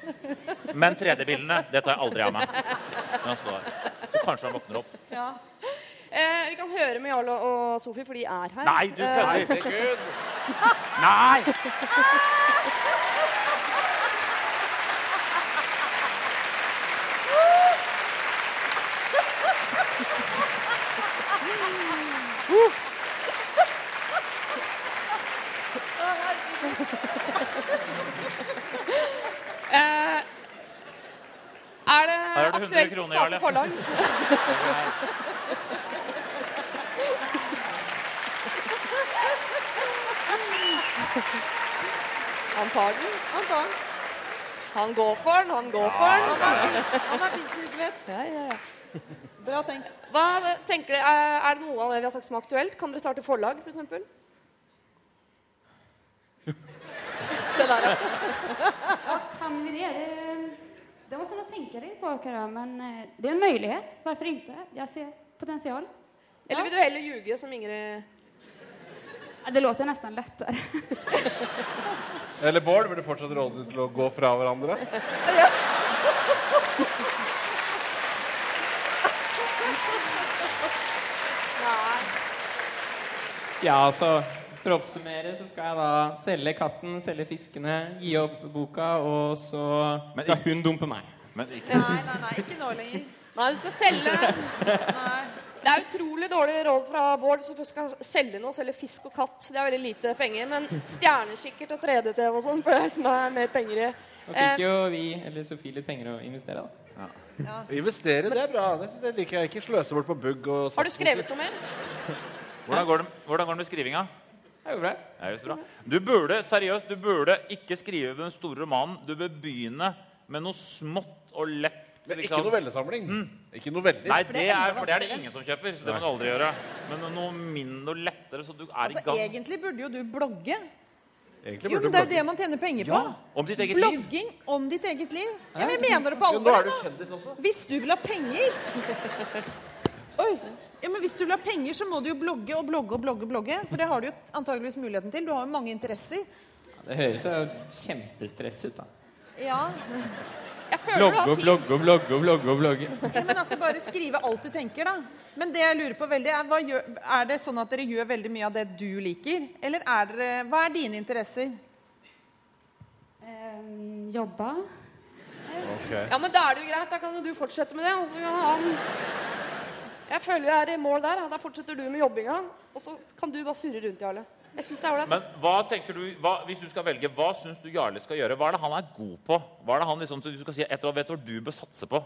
Men 3D-bildene det tar jeg aldri av meg. Når han står der. Så kanskje han våkner opp. Ja. Eh, vi kan høre med Jarle og Sofie, for de er her. Nei, du Eh, kødder! Nei! eh, er det Her er det 100 aktuelt å starte forlag? Han tar den. Han tar den. Han går for den, han går for den. Han er businessvett. Ja, ja, ja. Bra tenkt. Hva tenker dere, er, er det noe av det vi har sagt som er aktuelt? Kan dere starte forlag, f.eks.? Se der, ja. Kan vi det? Det, måste nog tänka dig på, Kara, men eh, det er en mulighet. Hvorfor ikke? Jeg ser potensial. Eller vil du heller ljuge, som Ingrid Det låter nesten lettere. Eller Bård, vil du fortsatt råde til å gå fra hverandre? Ja. Ja, altså For å oppsummere så skal jeg da selge katten, selge fiskene, gi opp boka, og så skal ikke- hun dumpe meg. Men ikke Nei, nei, nei, ikke nå lenger. Nei, du skal selge Nei. Det er utrolig dårlig råd fra Bård hvis du først skal selge noe, selge fisk og katt. Det er veldig lite penger. Men stjernekikkert og 3D-TV og sånn, for det er er mer penger i. Nå Eh, fikk jo vi, eller Sofie, litt penger å investere, da. Investere, det er bra. Det, det jeg liker jeg ikke. Sløse bort på bugg og har du skrevet noe mer? Hvordan går det, hvordan går det med skrivinga? Det er jo bra. Det er jo så bra. Du burde seriøst, du burde ikke skrive den store romanen. Du bør begynne med noe smått og lett. Men ikke novellesamling. Ikke noveller. Nei, det det er for det er det ingen som kjøper. Så det må du aldri gjøre. Men noe mindre og lettere, så du er Altså, i gang. egentlig burde jo du blogge. Egentlig Jo, men Det er jo det man tjener penger på. Om ditt eget liv. Blogging om ditt eget liv. Ja, men jeg mener det på alvor. nå er du kjendis også. Hvis du vil ha penger Oi. Ja, men Hvis du vil ha penger, så må du jo blogge og blogge og blogge. blogge For det har du jo antageligvis muligheten til. Du har jo mange interesser. Det høres jo kjempestress ut, da. Ja, Blogge og blogge og blogge og blogge. og blogge. Men altså Bare skrive alt du tenker, da. Men det jeg lurer på veldig er, hva gjør, er det sånn at dere gjør veldig mye av det du liker? Eller er dere, hva er dine interesser? Ehm, jobba. Okay. Ja, men da er det jo greit. Da kan jo du fortsette med det. Og så kan han Jeg føler vi er i mål der. Da. da fortsetter du med jobbinga, og så kan du bare surre rundt, Jarle. Jeg synes det er. Men hva tenker du, hva, hvis du skal velge, hva syns du Jarle skal gjøre? Hva er det han er god på? Hva er det han liksom, du skal si, etter, vet du hva du bør satse på?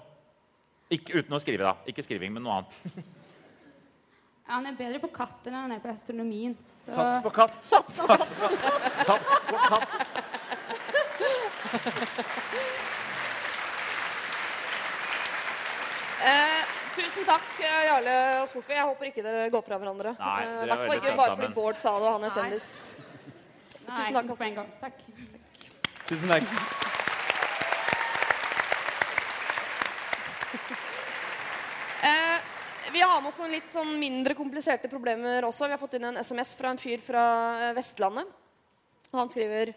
Ikke uten å skrive, da. Ikke skriving, men noe annet. Han er bedre på katt enn han er på astronomien. Så... Sats på katt. Sats på katt. Sats på katt. Eh, tusen takk, eh, Jarle og Sofie. Jeg håper ikke dere går fra hverandre. Nei, Eh, dere er I hvert fall veldig ikke bare fordi Bård sa det, og han er Nei. kjendis. Tusen takk. på en gång. Tack. Tusen takk. Eh, vi har med oss noen litt sånn mindre kompliserte problemer også. Vi har fått inn en SMS fra en fyr fra eh, Vestlandet. Og han skriver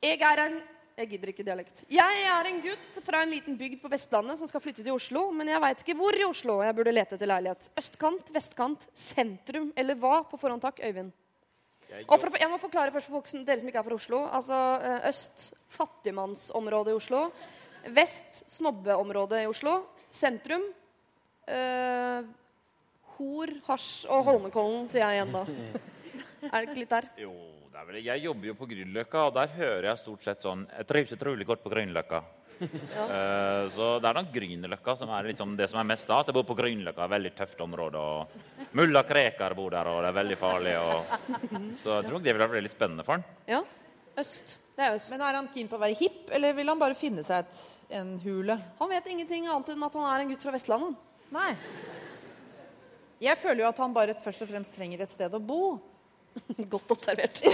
Jeg er en Jeg gidder ikke dialekt. Jeg er en gutt fra en liten bygd på Vestlandet som skal flytte til Oslo, men jeg veit ikke hvor i Oslo jeg burde lete etter leilighet. Østkant, vestkant, sentrum eller hva? På forhånd takk, Øyvind. Og for, jeg må forklare først for folk som, dere som ikke er fra Oslo. Altså eh, Øst fattigmannsområde i Oslo. Vest snobbeområde i Oslo. Sentrum øh, hor, hasj og Holmenkollen, sier jeg igjen da. Er det ikke litt der? Jo, vel, jeg jobber jo på Grünerløkka, og der hører jeg stort sett sånn Jeg trives utrolig godt på Grünerløkka. Eh, så det er nok Grünerløkka som er liksom det som er mest da. At jeg bor på Grünerløkka, veldig tøft område. Og mulla Krekar bor der, og det er veldig farlig. Og... Så jeg tror nok det vil være veldig spennende for han. Ja. Øst. Det er øst. Men Er han keen på å være hipp, eller vil han bare finne seg et, en hule? Han vet ingenting annet enn at han er en gutt fra Vestlandet. Nei. Jeg føler jo at han bare først og fremst trenger et sted å bo. Godt observert.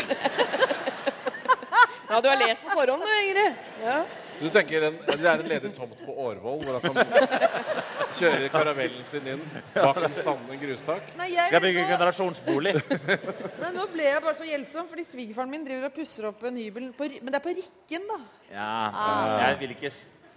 ja, du har lest på forhånd du, Ingrid. Ja. Du tenker en, Det er en ledig tomt på Årvoll hvor han kan kjøre karavellen sin inn bak en sanne grustak? Nei, jeg, Skal jeg bygge nå, generasjonsbolig? nei, nå ble jeg bare så hjelpsom, fordi svigerfaren min driver og pusser opp en hybel på, Men det er på Rikken, da. Ja, jeg vil ikke,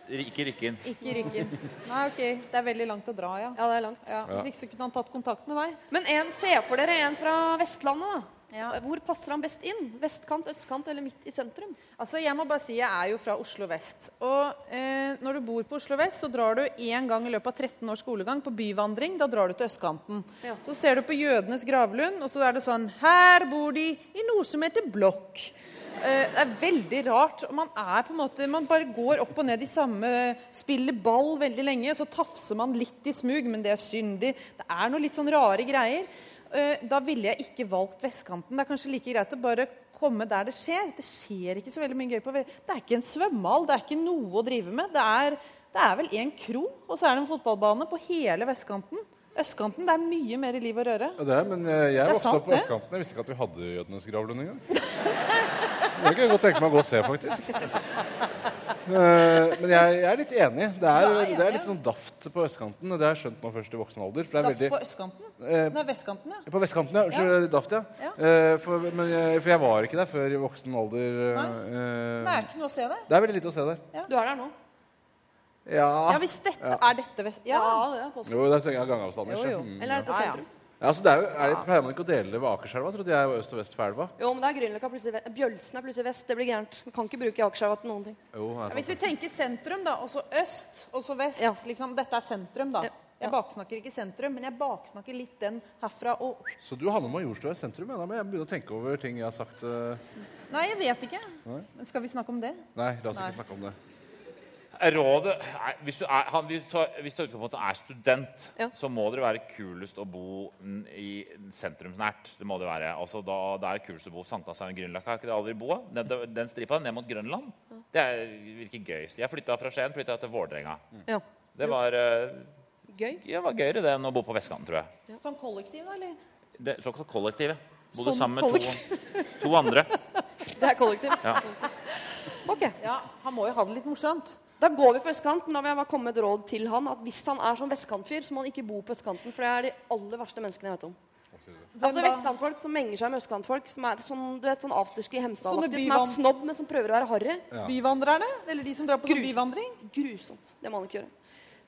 ikke rykke inn. Ikke Rikken. Nei, ok. Det er veldig langt å dra, ja. ja, det er langt. ja. Hvis ikke så kunne han tatt kontakt med meg. Men en, se for dere en fra Vestlandet, da. Ja. Hvor passer han best inn? Vestkant, østkant eller midt i sentrum? Altså, jeg må bare si, jeg er jo fra Oslo vest. Og eh, når du bor på Oslo vest, så drar du én gang i løpet av 13 års skolegang på byvandring. Da drar du til østkanten. Ja. Så ser du på jødenes gravlund, og så er det sånn Her bor de i noe som heter blokk. Eh, det er veldig rart. Man er på en måte, man bare går opp og ned i samme Spiller ball veldig lenge, så tafser man litt i smug, men det er syndig. Det er noe litt sånn rare greier. Eh, Da ville jeg ikke valgt vestkanten. Det er kanskje like greit å bare komme der det skjer. Det skjer ikke så veldig mye gøy på Det er ikke en svømmehall, det er ikke noe å drive med. Det er, det er vel en kro, og så er det en fotballbane på hele vestkanten. Østkanten, det er mye mer liv og røre. Ja, det er, men eh, jeg vokste opp på østkanten. Jeg visste ikke at vi hadde Jødenes gravlund engang. Det kan jeg godt tenke meg å gå og se, faktisk. Eh, Men jeg, jeg er litt enig. Det er, Ja, det er litt sånn daft på østkanten. Det har jeg skjønt nå først i voksen alder. For det er Daft veldig, på østkanten? Eh, Nei, vestkanten, ja. På vestkanten, ja. Unnskyld, Daft, ja. Ja. Eh, For, men jeg, for jeg var ikke der før i voksen alder. eh, Det er ikke noe å se der. Det er veldig lite å se der. Du er der nå. Ja. Ja, hvis dette er dette vest... Ja. Ja, det er. Jo, det er jeg gangavstander. Jo, så. jo. Mm. Eller er dette Ja, ja. sentrum? Ja, altså, det er jo, er det, Pleier man ikke å dele det ved Akerselva? Trodde jeg var øst og vest for elva. Jo, men det er Grünerløkka plutselig vest. Bjølsen er plutselig vest. Det blir gærent. Vi kan ikke bruke Akerselva til noen ting. Jo, det er Hvis vi tenker sentrum, da, og så øst, og så vest Ja. liksom, Dette er sentrum, da. Ja. Jeg baksnakker ikke sentrum, men jeg baksnakker litt den herfra og Så du har med Majorstua i sentrum? Ja. Da må jeg begynne å tenke over ting jeg har sagt. eh. Nei, jeg vet ikke. Men skal vi snakke om det? Nei, la oss Nei. ikke snakke om det. Rådet er, hvis, du er, han, hvis, du, hvis du er student, Ja. så må det være kulest å bo mm, i sentrumsnært. Det må det være. Altså, da, det er kulest å bo Sankthanshaugen, Grünerløkka. Er ikke det alle vil bo? Ned, den stripa ned mot Grønland. Det er, virker gøy. Jeg flytta fra Skien flytta til Vålerenga. Ja. Det var, eh, Gøy. det var gøyere det enn å bo på vestkanten, tror jeg. Sånn kollektiv, da, eller? Det, såkalt kollektiv. Bodde sammen med to, to andre. Det er kollektiv. Ja. Ok, Ja, Han må jo ha det litt morsomt. Da går vi for østkanten. Da vil jeg bare komme med et råd til han. At hvis han er sånn vestkantfyr, så må han ikke bo på østkanten. For det er de aller verste menneskene jeg vet om. Altså? Vestkantfolk som menger seg med østkantfolk. Som er sånn, du vet, sånn afterski Sånne Hemsedal-aktig. Som er snobb, men som prøver å være harry. Byvandrerne? Eller de som drar på sånn Grusomt. byvandring? Grusomt. Det må han ikke gjøre.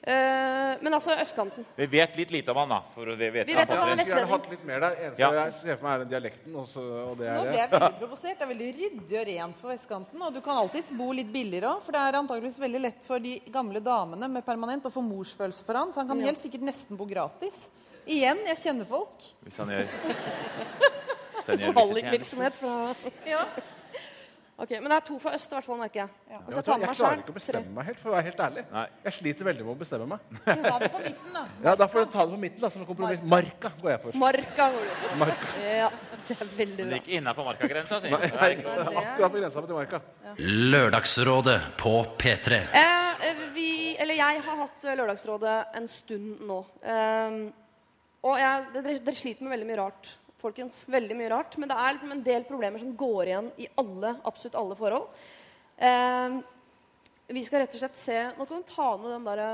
Eh, men altså østkanten. Vi vet litt lite om han, da. For vi vet, Vi vet han er Jeg skulle hatt litt mer der. Eneste Ja. jeg ser for meg, er den dialekten. Også, og det Nå ble jeg veldig provosert. Det er veldig ryddig og rent på vestkanten. Og du kan alltids bo litt billigere òg, for det er antageligvis veldig lett for de gamle damene med permanent å få morsfølelse for han, så han kan Ja. helt sikkert nesten bo gratis. Igjen, jeg kjenner folk. Hvis han gjør Hvis han gjør. Hallikvirksomhet fra Ja. Ok, Men det er to fra øst, i hvert fall, merker jeg. Ja. Jeg, jeg tar jeg klarer selv, ikke å bestemme meg helt, for å være helt ærlig. Nei. Jeg sliter veldig med å bestemme meg. Ta det på midten, da. Ja, Da får du ta det på midten, da, som kompromiss. Marka går jeg for. Marka går du for. Marka. Ja, det er veldig Men bra. ikke innafor markagrensa, sier Nei, han. nei, Nei, akkurat på grensa til Marka. Lørdagsrådet på P3. Eh, vi, eller jeg har hatt eh, Lørdagsrådet en stund nå. Eh, og jeg, dere, dere sliter med veldig mye rart, folkens. Veldig mye rart. Men det er liksom en del problemer som går igjen i alle, absolutt alle forhold. Eh, vi skal rett og slett se Nå kan du ta ned den derre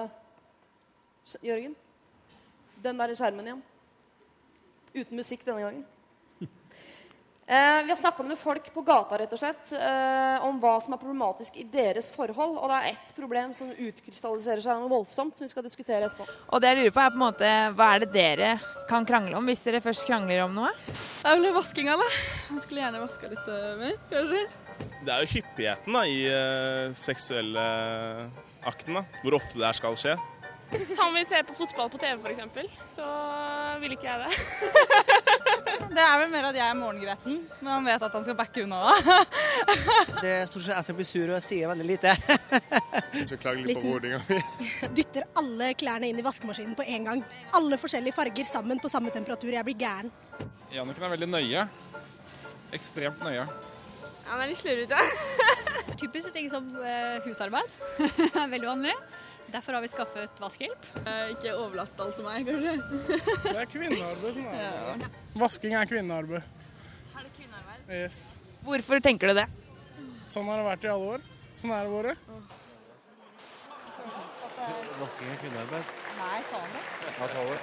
Jørgen. Den der skjermen igjen. Uten musikk denne gangen. Eh, vi har snakka med noen folk på gata rett og slett, eh, om hva som er problematisk i deres forhold. Og det er ett problem som utkrystalliserer seg noe voldsomt, som vi skal diskutere etterpå. Og det jeg lurer på er på en måte, Hva er det dere kan krangle om, hvis dere først krangler om noe? Det er vel vaskinga, da. Jeg skulle gjerne vaska litt eh, mer, kanskje. Det er jo hyppigheten da, i uh, seksuelle akten. da, Hvor ofte det her skal skje. Hvis han vil se på fotball på TV, f.eks., så vil ikke jeg det. Det er vel mer at jeg er morgengretten, men han vet at han skal backe unna da. Det er stort sett jeg som blir sur, og jeg sier veldig lite. Beklager litt på ordinga mi. Dytter alle klærne inn i vaskemaskinen på en gang. Alle forskjellige farger sammen på samme temperatur. Jeg blir gæren. Janniken er veldig nøye. Ekstremt nøye. Han er litt slurvete. Typisk ting som eh, husarbeid veldig vanlig. Derfor har vi skaffet vaskehjelp. ikke overlatt alt til meg, kanskje. Det er kvinnearbeid som er det. Vasking er kvinnearbeid. Er det kvinnearbeid? Yes. Hvorfor tenker du det? Sånn har det vært i alle år. Sånn er det våre. Vasking er kvinnearbeid. Nei, sa han det? Ja, ta det.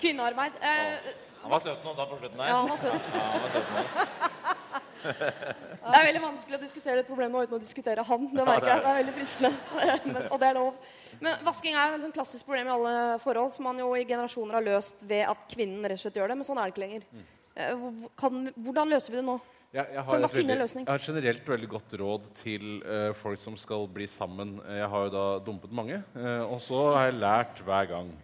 Kvinnearbeid. Eh, Han var søt nå, sa på slutten der. Ja, han var søt. Ja, han var søt nå. oss. Det er veldig vanskelig å diskutere et problem nå uten å diskutere han. Det merker jeg. Det er veldig fristende. Men, og det er lov. Men vasking er et klassisk problem i alle forhold, som man jo i generasjoner har løst ved at kvinnen rett og slett gjør det. Men sånn er det ikke lenger. Eh, Kan, hvordan løser vi det nå? Jeg, jeg, har et veldig, jeg har et generelt veldig godt råd til uh, folk som skal bli sammen. Eh, Jeg har jo da dumpet mange, uh, og så har jeg lært hver gang.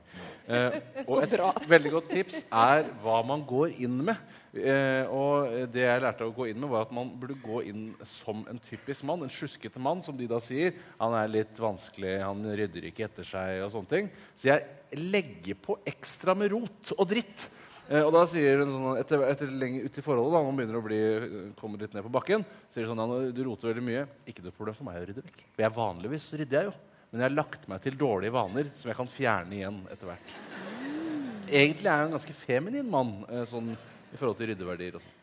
Uh, og et veldig godt tips er hva man går inn med. Eh, og det jeg lærte å gå inn med, var at man burde gå inn som en typisk mann. En sjuskete mann, som de da sier. Han er litt vanskelig, han rydder ikke etter seg og sånne ting. Så jeg legger på ekstra med rot og dritt. Eh, og da sier hun sånn, etter, etter lenge ut i forholdet, da, man begynner å bli, komme litt ned på bakken, sier sånn ja, du roter veldig mye. Ikke noe problem for meg å rydde vekk. For jeg vanligvis rydder jeg jo. Men jeg har lagt meg til dårlige vaner som jeg kan fjerne igjen etter hvert. Egentlig er jeg en ganske feminin mann eh, sånn, i forhold til ryddeverdier. og sånn.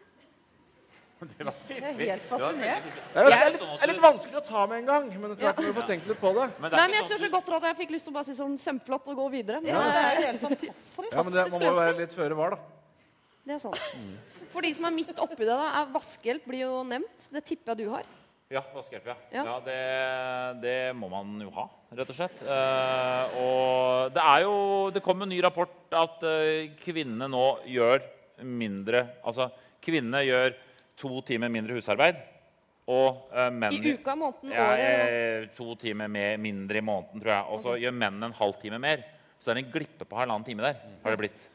Det var Jeg er helt fascinert. Det er, det er, litt, det er litt vanskelig å ta med en gang, men etter hvert må vi få tenkt litt på det. Men det Nei, men jeg syns synes er så godt at jeg fikk lyst til å bare si sånn kjempeflott og gå videre. Men Ja, det det er jo helt fantastisk. Ja, men det, Man må jo være litt føre var, da. Det er sant. For de som er midt oppi det, da, er vaskehjelp blir jo nevnt. Det tipper jeg du har. Ja, vaskehjelp, ja. Ja. ja det, det må man jo ha, rett og slett. Eh, og det er jo Det kom en ny rapport at uh, kvinnene nå gjør mindre Altså, kvinnene gjør to timer mindre husarbeid. Og uh, menn I uka, måneden, ja, året To timer mer, mindre i måneden, tror jeg. Og så gjør mennene en halv time mer. Så det er en glippe på halvannen time der. har det blitt.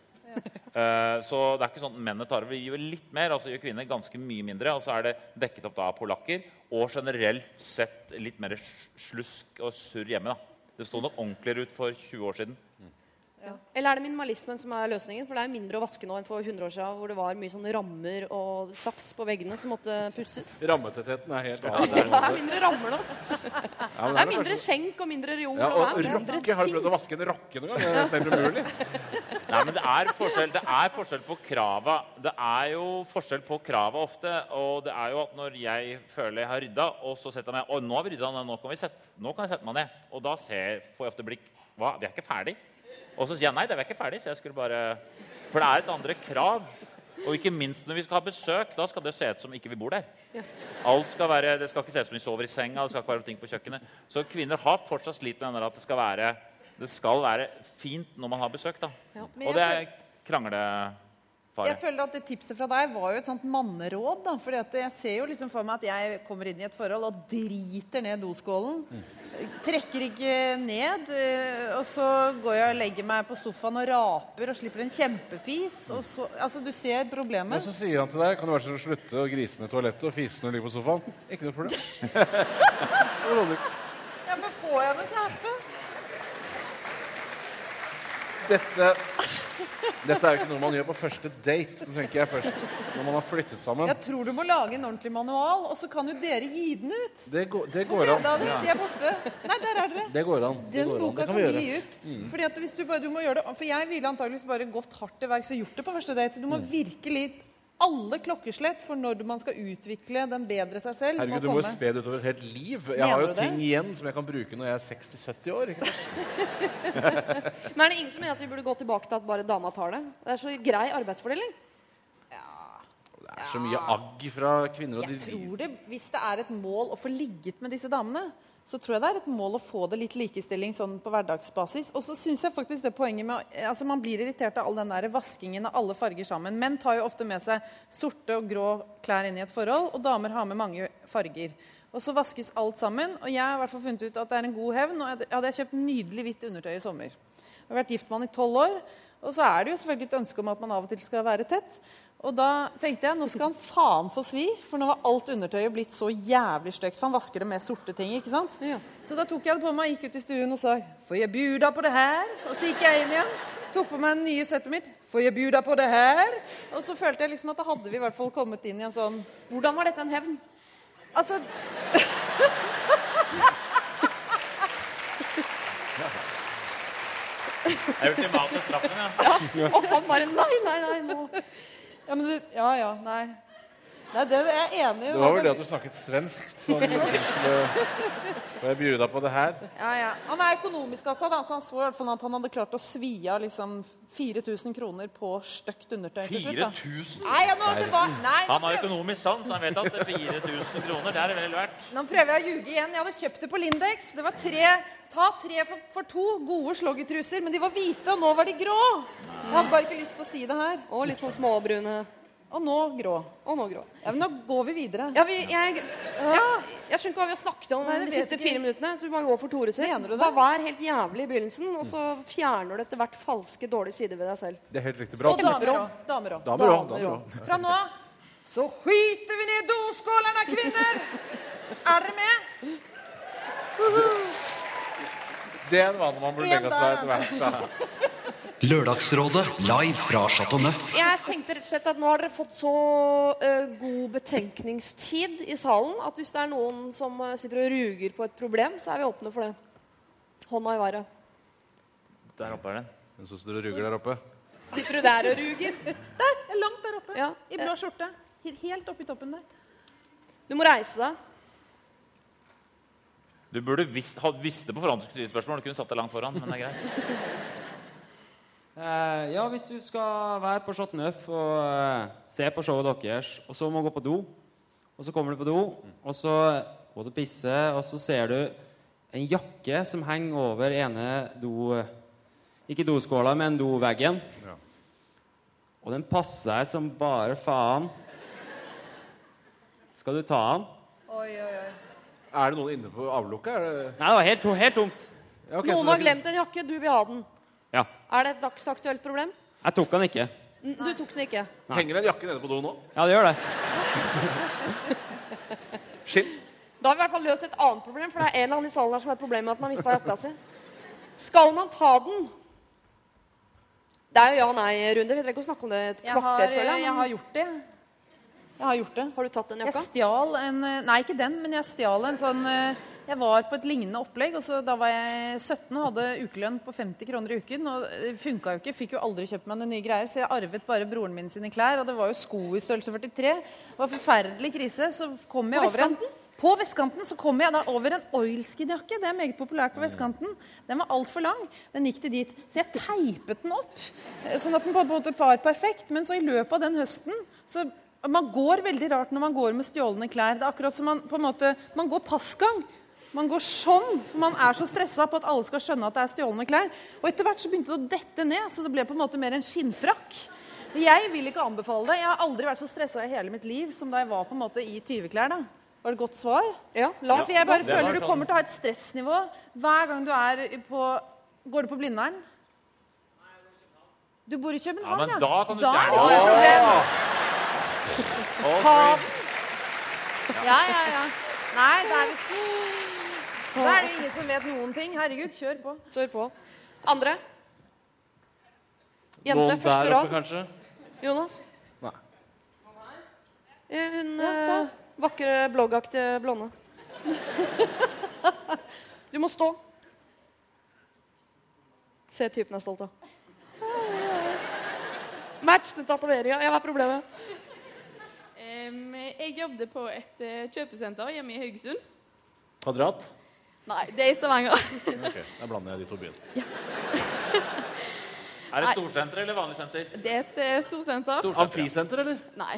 Uh, så det er ikke sånn mennene tar over. Vi gjør litt mer, altså gjør kvinner ganske mye mindre. Og så er det dekket opp da av polakker. Og generelt sett litt mer slusk og surr hjemme. da. Det sto nok ordentligere ut for 20 år siden. Eller er det minimalismen som er løsningen? For det er mindre å vaske nå enn for 100 år siden, hvor det var mye sånne rammer og tjafs på veggene som måtte pusses. Rammetettheten er helt Det er mindre rammer nå. Ja, men Det er mindre kanskje- skjenk og mindre reol. Ja, og og det er Har du prøvd å vaske en rakke noen gang? Det er nesten umulig. Nei, men det er forskjell, det er forskjell på krava. Det er jo forskjell på krava ofte. Og det er jo at når jeg føler jeg har rydda, og så setter jeg meg Og nå har vi rydda, nå, kan vi sette, nå kan jeg sette meg ned. Og da ser, får jeg ofte blikk Hva, vi er ikke ferdig? Og så sier jeg nei, det er ikke ferdig, så jeg skulle bare For det er et andre krav. Og ikke minst når vi skal ha besøk. Da skal det se ut som ikke vi bor der. Alt skal være, Det skal ikke se ut som vi sover i senga, det skal ikke være ting på kjøkkenet. Så kvinner har fortsatt slitt med at det skal være, det skal være fint når man har besøk. da. Og det er kranglefare. Jeg føler at det Tipset fra deg var jo et sånt manneråd. da, fordi at Jeg ser jo liksom for meg at jeg kommer inn i et forhold og driter ned doskålen. Trekker ikke ned. eh, Og så går jeg og legger meg på sofaen og raper og slipper en kjempefis. Og så, altså, Du ser problemet. Og så sier han til deg Kan du være så slutte å grise ned toalettet og fise når du ligger på sofaen? Ikke noe problem. Ja, men får jeg noen kjæreste? Dette, dette er jo ikke noe man gjør på første date. Tenker jeg først Når man har flyttet sammen. Jeg tror du må lage en ordentlig manual, og så kan jo dere gi den ut. Det går, det går an. Da, de, er borte. Nei, der er dere. Det går an. Det Den går an. boka Det kan vi gi ut. Mm. Fordi at hvis du bare, du må gjøre det, for jeg ville antageligvis bare gått hardt til verks og gjort det på første date. Du må Mm. virkelig alle klokkeslett for når man skal utvikle den bedre seg selv. Herregud, du må jo spe det utover et helt liv. Jeg Mener har jo ting det? igjen som jeg kan bruke når jeg er 60-70 år. ikke sant? Men er det ingen som mener at vi burde gå tilbake til at bare dama tar det? Det er så grei arbeidsfordeling. Det er så mye agg fra kvinner. Og Jeg de, tror det, Hvis det er et mål å få ligget med disse damene, så tror jeg det er et mål å få det litt likestilling sånn på hverdagsbasis. Og så syns jeg faktisk det poenget med altså Man blir irritert av all den der vaskingen av alle farger sammen. Menn tar jo ofte med seg sorte og grå klær inn i et forhold, og damer har med mange farger. Og så vaskes alt sammen. Og jeg har i hvert fall funnet ut at det er en god hevn. Og jeg hadde kjøpt nydelig hvitt undertøy i sommer. Jeg har vært gift med han i tolv år. Og så er det jo selvfølgelig et ønske om at man av og til skal være tett. Og da tenkte jeg nå skal han faen få svi, for nå var alt undertøyet blitt så jævlig stygt. For han vasker det med sorte ting. ikke sant? Så da tok jeg det på meg, gikk ut i stuen og sa 'Får jeg bjuda på det her?' Og så gikk jeg inn igjen. Tok på meg det nye settet mitt. 'Får jeg bjuda på det her?' Og så følte jeg liksom at da hadde vi i hvert fall kommet inn i en sånn Hvordan var dette en hevn? Altså Det er ultimate straffen, ja. Og han bare Nei, nei, nei, nå Ja, men det, ja, ja, nei. Nei, det er jeg enig i. det var vel det at du snakket svensk. Får jeg bjuda på det her? Ja, ja. Han er økonomisk av seg, da, så han så i hvert fall at han hadde klart å svi av liksom 4000 kroner på stygt undertøy. til slutt, da. 4000? Nei, ja, nå, det var, nei, Han har økonomisk sans, han vet at det er 4000 kroner. Det er det vel verdt. Nå prøver jeg å ljuge igjen. Jeg hadde kjøpt det på Lindex. Det var tre, ta tre for, for to gode sloggertruser, men de var hvite, og nå var de grå. Jeg hadde bare ikke lyst til å si det her. Og litt sånn småbrune. Og nå grå. Og nå grå. Ja, men nå går vi videre. Ja, vi, jeg, jeg, jeg skjønner ikke hva vi har snakket om Nei, de siste ikke. fire minuttene. Så vi bare går for Tore sitt. Mener du det? Hva er helt jævlig i begynnelsen, og så fjerner du etter hvert falske, dårlige sider ved deg selv. Det er helt riktig. Bra. Og damer òg. Damer òg. Damer. Damer. Fra nå av så skiter vi ned doskålene, kvinner! Er dere med? Det er en vane man burde legge seg etter hvert. Da. Lørdagsrådet live fra Chateau Neuf. Jeg tenkte rett og slett at nå har dere fått så uh, god betenkningstid i salen at hvis det er noen som sitter og ruger på et problem, så er vi åpne for det. Hånda i været. Der oppe er den. Den som står og ruger der oppe. Sitter du der og ruger? Der! er Langt der oppe. Ja. I blå skjorte. Helt oppi toppen der. Du må reise deg. Du burde visst, ha visst det på forhånd. Du skulle stille spørsmål. Du kunne satt deg langt foran, men det er greit. Eh, ja, hvis du skal være på Chat Neuf og eh, se på showet deres, og så må du gå på do, og så kommer du på do, og så må du pisse, og så ser du en jakke som henger over ene do... Ikke doskåla, men doveggen. Og den passer deg som bare faen. Skal du ta den? Oi, oi, oi. Er det noen inne på avlukket? Er det... Nei, det var helt, helt tomt. Ja, okay, Noen har glemt en jakke, du vil ha den. Ja. Er det et dagsaktuelt problem? Jeg tok den ikke. N- Du tok den ikke. Nei. Henger det en jakke nede på do nå? Ja, det gjør det. Skinn? Da har vi i hvert fall løst et annet problem, for det er en eller annen i salen her som har et problem med at den har mista jakka si. Skal man ta den? Det er jo ja-nei-runde. Vi trenger ikke å snakke om det et kvarter, føler jeg. jeg har gjort det. Jeg har gjort det. Har du tatt den Jeg jakka? stjal en eh, Nei, ikke den, men jeg stjal en sånn eh, Jeg var på et lignende opplegg, og da var jeg 17 og hadde ukelønn på 50 kroner i uken. Og det funka jo ikke. Fikk jo aldri kjøpt meg noen nye greier, så jeg arvet bare broren min sine klær. Og det var jo sko i størrelse 43. Det var forferdelig krise. Så kom jeg På over en på vestkanten så kom jeg da over en oilskin-jakke. Det er meget populært på vestkanten. Den var altfor lang. Den gikk til dit. Så jeg teipet den opp, eh, sånn at den på en måte var perfekt. Men så i løpet av den høsten så Man går veldig rart når man går med stjålne klær. Det er akkurat som man på en måte Man går passgang. Man går sånn, for man er så stressa på at alle skal skjønne at det er stjålne klær. Og etter hvert så begynte det å dette ned, så det ble på en måte mer en skinnfrakk. Jeg vil ikke anbefale det. Jeg har aldri vært så stressa i hele mitt liv som da jeg var på en måte i tyveklær. da. Var det et godt svar? Ja, La, for jeg bare ja, føler du sånn- kommer til å ha et stressnivå hver gang du er på Går du på Blindern? Du bor i København, Ja, men da kan du da er det ikke noe problem. Ta Ja, ja, ja. Nei, det er visst Da er det jo ingen som vet noen ting. Herregud, kjør på. Kjør på. Andre? Jente, Noen første der rad. oppe, kanskje? Jonas? Nei. Eh, Hun Ja, eh, vakre, bloggaktige blonde. Du må stå. Se typen jeg er stolt av. Match til tatoveringa. Ja, hva er problemet? Em, jeg jobbet på et eh, kjøpesenter hjemme i Haugesund. Kvadrat? Nei, det er i Stavanger. Ok, Da blander jeg de to byene. Er det storsenter eller vanlig senter? Det er et storsenter. storsenter. Amfisenter, eller? Nei.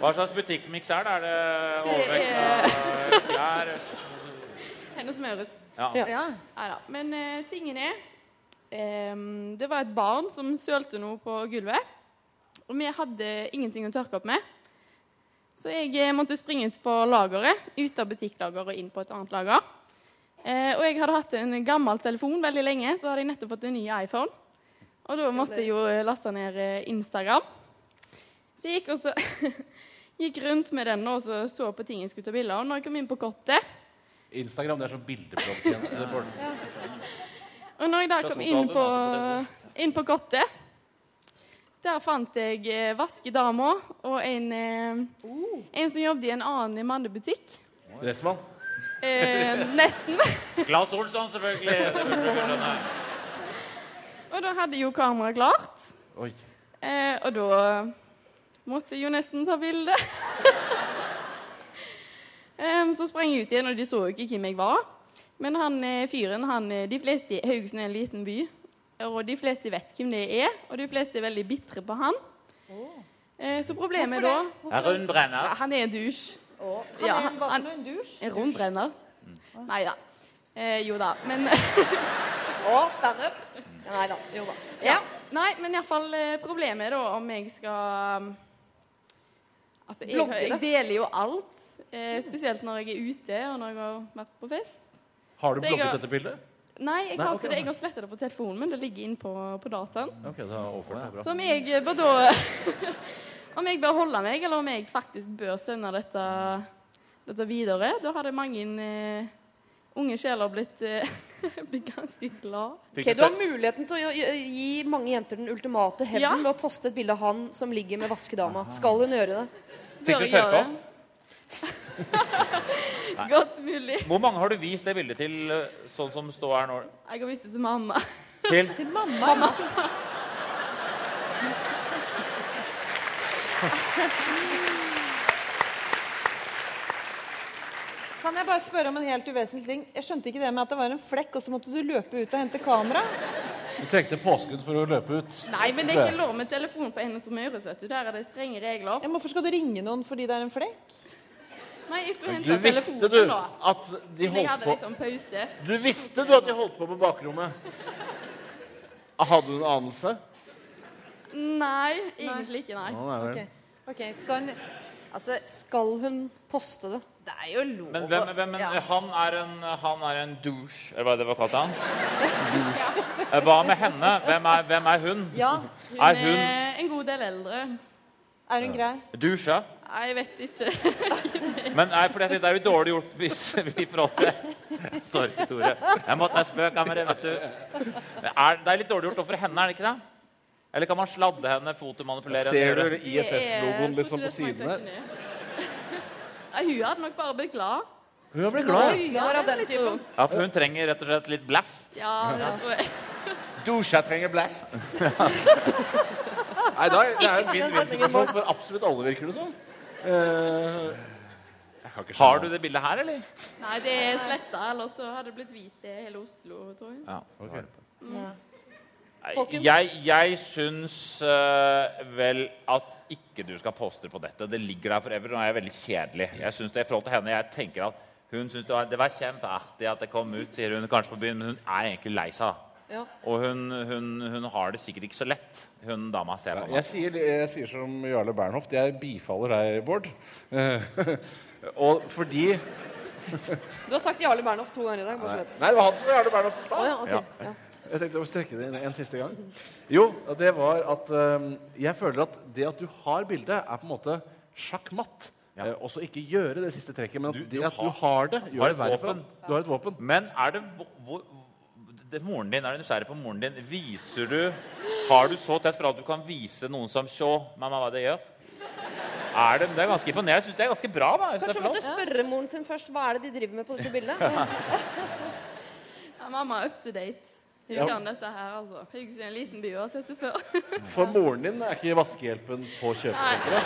Hva slags butikkmiks er det? Er det overvekt av klær? Henne smøret. Ja. ja. Neida. Men uh, tingen er um, Det var et barn som sølte noe på gulvet. Og vi hadde ingenting å tørke opp med. Så jeg eh, måtte springe ut på lageret, ut av butikklageret og inn på et annet lager. Eh, og jeg hadde hatt en gammel telefon veldig lenge, så hadde jeg nettopp fått en ny iPhone. Og da måtte jeg jo eh, laste ned eh, Instagram. Så jeg gikk, også, gikk rundt med den og så, så på ting jeg skulle ta bilder av. Når jeg kom inn på kottet Instagram det er sånn bildeblogg-tjeneste. ja. Og når jeg da kom inn på, inn på kottet, der fant jeg eh, vaskedama og en, eh, en som jobbet i en annen mannebutikk. Dressmann? Eh, nesten. Claes Olsson, selvfølgelig. Og da hadde jo kameraet klart. Oi. Eh, og da måtte jeg jo nesten ta bilde. um, så sprang jeg ut igjen, og de så jo ikke hvem jeg var. Men han eh, fyren han, de fleste, i Haugesund er en liten by, og de fleste vet hvem det er. Og de fleste er veldig bitre på han. Eh, så problemet da? Er rundbrenner? Ja, Han er en douche. Han Ja, er en, hva han- for? En dusj? En rundbrenner. Nei da. Eh, jo da. Men Å, standup. Nei da. Jo da. Ja. Nei, men iallfall eh, problemet er da om jeg skal um, Altså, jeg, jeg deler jo alt. Eh, spesielt når jeg er ute, og når jeg har vært på fest. Har du blogget dette bildet? Nei, jeg Nei, har okay, ikke det. Jeg har sletta det på telefonen, men det ligger inne på, på dataen. Ok, da overført det. Bra. Så om jeg bør da Om jeg bør holde meg, eller om jeg faktisk bør sende dette, dette videre, da hadde mange uh, unge sjeler blitt uh, blir ganske glad. Ok, Du har muligheten til å gi mange jenter den ultimate hevnen Ja. ved å poste et bilde av han som ligger med vaskedama. Skal hun gjøre det? Fikk du tørka det? Godt mulig. Hvor mange har du vist det bildet til sånn som står her nå? Jeg har vist det til mamma. Til? Til mamma? Kan jeg bare spørre om en helt uvesentlig ting? Jeg skjønte ikke det med at det var en flekk, og så måtte du løpe ut og hente kamera. Du trengte påskudd for å løpe ut. Nei, men det er ikke lov med telefon på henne som Maurits, vet du. Der er det strenge regler. Ja, hvorfor skal du ringe noen fordi det er en flekk? Nei, jeg skulle Du hente visste telefonen du at de Siden jeg holdt hadde på liksom pause. Du visste du at de holdt på på bakrommet? Hadde du en anelse? Nei, egentlig ikke, nei. Å, nei okay. Ok, skal hun altså, Skal hun poste det? Det er jo lov Men, hvem, hvem, men han, er en, han er en douche, eller hva det var kalt han? Douche. Eh, Hva med henne? Hvem er, hvem er hun? Ja, Hun Er hun er en god del eldre. Er hun grei? doucha? Nei, jeg vet ikke. Men nei, for det er jo dårlig gjort hvis vi prater Sorry, Tore. Jeg måtte ha spøk av meg, vet du. Det er litt dårlig gjort overfor henne, er det ikke det? Eller kan man sladde henne, fotomanipulere henne? Ser du? ISS-logoen liksom på siden der? sidene? Nei, hun hadde nok bare blitt glad. Hun har blitt glad. Ja, for hun trenger rett og slett litt blast. Ja, det tror jeg. Dusja trenger blast. Nei, da, det er en vinn-vinn-situasjon for absolutt alle, virker det som. Jeg har, Har du det bildet her, eller? Nei, det er sletta, ellers så hadde det blitt vist i hele Oslo, tror jeg. Ja, Mm. Nei, Folkens? Jeg, jeg syns uh, vel at ikke du skal poste på dette. Det ligger der forever. Nå er jeg veldig kjedelig. Jeg synes det i forhold til henne, jeg tenker at Hun syns det, var- det var kjempeartig at det kom ut, sier hun kanskje på byen, men hun er egentlig lei seg. Ja. Og hun, hun, hun har det sikkert ikke så lett, hun dama. ser jeg meg. Jeg sier, jeg sier som Jarle Bernhoft. Jeg bifaller deg, Bård. Eh, og fordi Du har sagt Jarle Bernhoft to ganger i dag. Nei. Nei, det var han som Jarle Bernhoft i stad. Oh, ja, okay. Ja. Jeg tenkte å strekke det inn en siste gang. Jo, det var at um, jeg føler at det at du har bildet, er på en måte sjakkmatt. Eh, og så ikke gjøre det siste trekket, men at det at du har det, gjør det verre for deg. Du har et våpen. Men er det, hvor, hvor, det moren din, er du nysgjerrig på moren din? Viser du Har du så tett for at du kan vise noen som Sjå, mamma, hva det gjør? Er det, det er ganske imponerende. Jeg syns det er ganske bra. da. Kanskje hun måtte spørre moren sin først hva er det de driver med på dette bildet. Ja, mamma er up to date. Hun Ja. kan dette her, altså. Haugesund i en liten by, og har sett det før. For moren din er ikke vaskehjelpen på kjøpesenteret.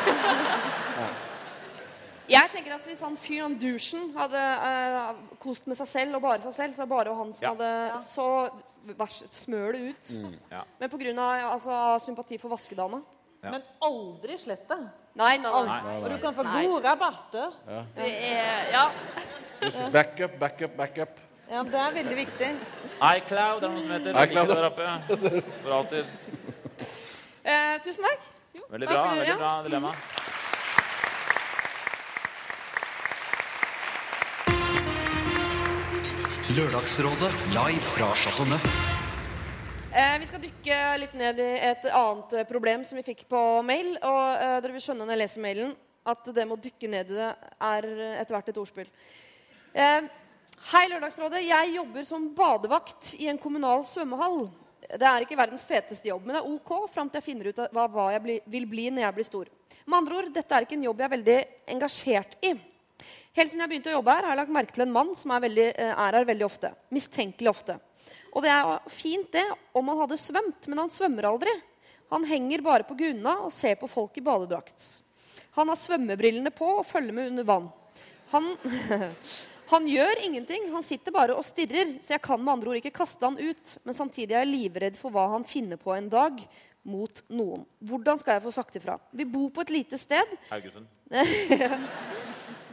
Jeg tenker at Hvis han fyren, han douchen, hadde uh, kost med seg selv og bare seg selv, så bare han som Ja. hadde Så vær, smør det ut. Mm, ja. Men pga. Altså, sympati for vaskedama. Ja. Men aldri slett det. Nei, nei, nei. nei, Og du kan få Nei. gode rabatter. Ja. Det er Ja. Backup, backup, backup. Ja, det er veldig viktig. iCloud er noe som heter. iCloud. iCloud. Der oppe. For alltid. Eh, tusen takk. Veldig bra. veldig bra dilemma. Lørdagsrådet live fra Chateau. Eh, vi skal dykke litt ned i et annet eh, problem som vi fikk på mail. Og eh, dere vil skjønne når jeg leser mailen at det med å dykke ned i det er etter hvert et ordspill. Hei, Lørdagsrådet. Jeg jobber som badevakt i en kommunal svømmehall. Det er ikke verdens feteste jobb, men det er ok fram til jeg finner ut hva, jeg vil bli når jeg blir stor. Med andre ord, dette er ikke en jobb jeg er veldig engasjert i. Helt siden jeg begynte å jobbe her, har jeg lagt merke til en mann som er, veldig, eh, er her veldig ofte. Mistenkelig ofte. Og det er fint det om han hadde svømt, men han svømmer aldri. Han henger bare på grunna og ser på folk i badedrakt. Han har svømmebrillene på og følger med under vann. Han, han gjør ingenting, han sitter bare og stirrer, så jeg kan med andre ord ikke kaste han ut. Men samtidig er jeg livredd for hva han finner på en dag mot noen. Hvordan skal jeg få sagt ifra? Vi bor på et lite sted. Haugesund.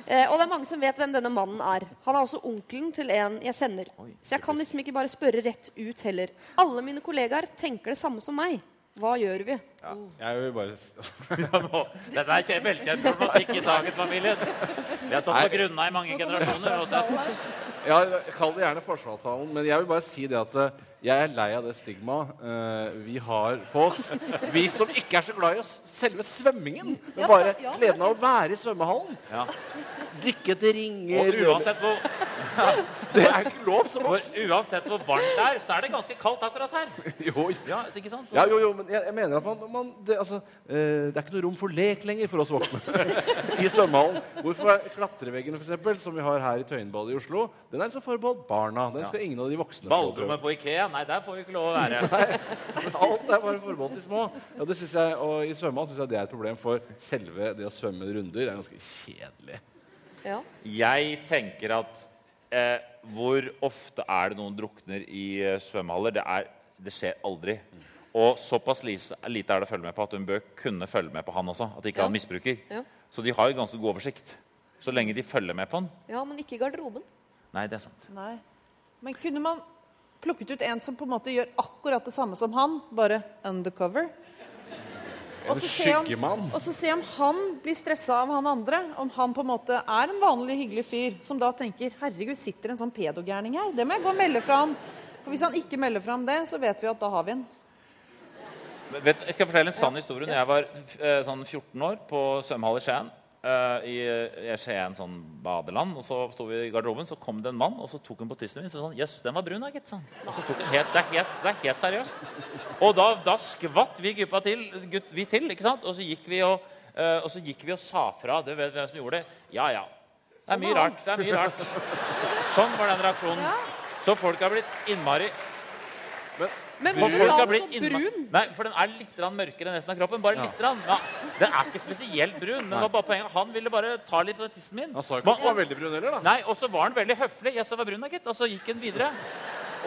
Eh, og det er mange som vet hvem denne mannen er. Han er også onkelen til en jeg kjenner. Så jeg kan liksom ikke bare spørre rett ut heller. Alle mine kollegaer tenker det samme som meg. Hva gjør vi? Jeg vil bare Ja, nå, dette er kje- velkjent problematikk i Sagen-familien. Vi har stått på grunna i mange generasjoner. Også. Ja, Kall det gjerne forsvarstalen, men jeg vil bare si det at eh, jeg er lei av det stigmaet uh, vi har på oss. Vi som ikke er så glad i oss selve svømmingen, men Ja, bare ja. gleden av å være i svømmehallen. Ja. Dykke etter ringer Og uansett hvor Det er ikke lov som For uansett hvor varmt det er, så er det ganske kaldt akkurat her. Jo, Ja, ikke sant? Så- ja, jo, jo, men jeg, jeg mener at man, man det, altså, eh, det er ikke noe rom for lek lenger for oss voksne i svømmehallen. Hvorfor er klatreveggene, for eksempel, som vi har her i Tøyenbadet i Oslo, den er liksom forbeholdt barna. Den skal ingen av de voksne Ballrommet på Ikea? Nei, der får vi ikke lov å være. Alt er bare forbeholdt de små. Ja, det synes jeg, og I svømmehallen syns jeg det er et problem, for selve det å svømme runder er ganske kjedelig. Ja. Jeg tenker at eh, hvor ofte er det noen drukner i eh, svømmehaller? Det, er, det skjer aldri. Og såpass lite er det å følge med på at hun bør kunne følge med på han også. At ikke Ja. han misbruker. Ja. Så de har ganske god oversikt. Så lenge de følger med på han. ja, men ikke i garderoben. Nei, det er sant. Nei. Men kunne man plukket ut en som på en måte gjør akkurat det samme som han, bare undercover? Og så se om- skyggemann. Og så se om han blir stressa av han andre. Om han på en måte er en vanlig hyggelig fyr som da tenker 'herregud, sitter en sånn pedogærning her'. Det må jeg gå og melde fra om. For hvis han ikke melder fra om det, så vet vi at da har vi en. Vet, jeg skal fortelle en sann historie. Når jeg var eh, sånn 14 år på svømmehall i Skien, eh, i, i Skien sånn badeland, og så sto vi i garderoben, så kom det en mann, og så tok hun på tissen min, så sånn, jøss, den var brun da, gitt, han. Og så tok hun helt, det er helt, det er helt seriøst. Og da, da skvatt vi guppa til, gutt, vi til, ikke sant? Og så gikk vi og, uh, og så gikk vi og sa fra, det vet hvem som gjorde det. Ja, ja. Det er Sånn mye rart, det er mye rart. Sånn var den reaksjonen. Så folk har blitt innmari Men men hvorfor sa du så brun? Nei, for den er litt grann mørkere enn resten av kroppen. Bare litt grann. Ja, den er ikke spesielt brun, men var bare poenget. han ville bare ta litt på tissen min. Han sa ikke at den var veldig brun heller, da. Nei, Og så var han veldig høflig. Jeg sa var brun, da, gitt. Og så gikk han videre.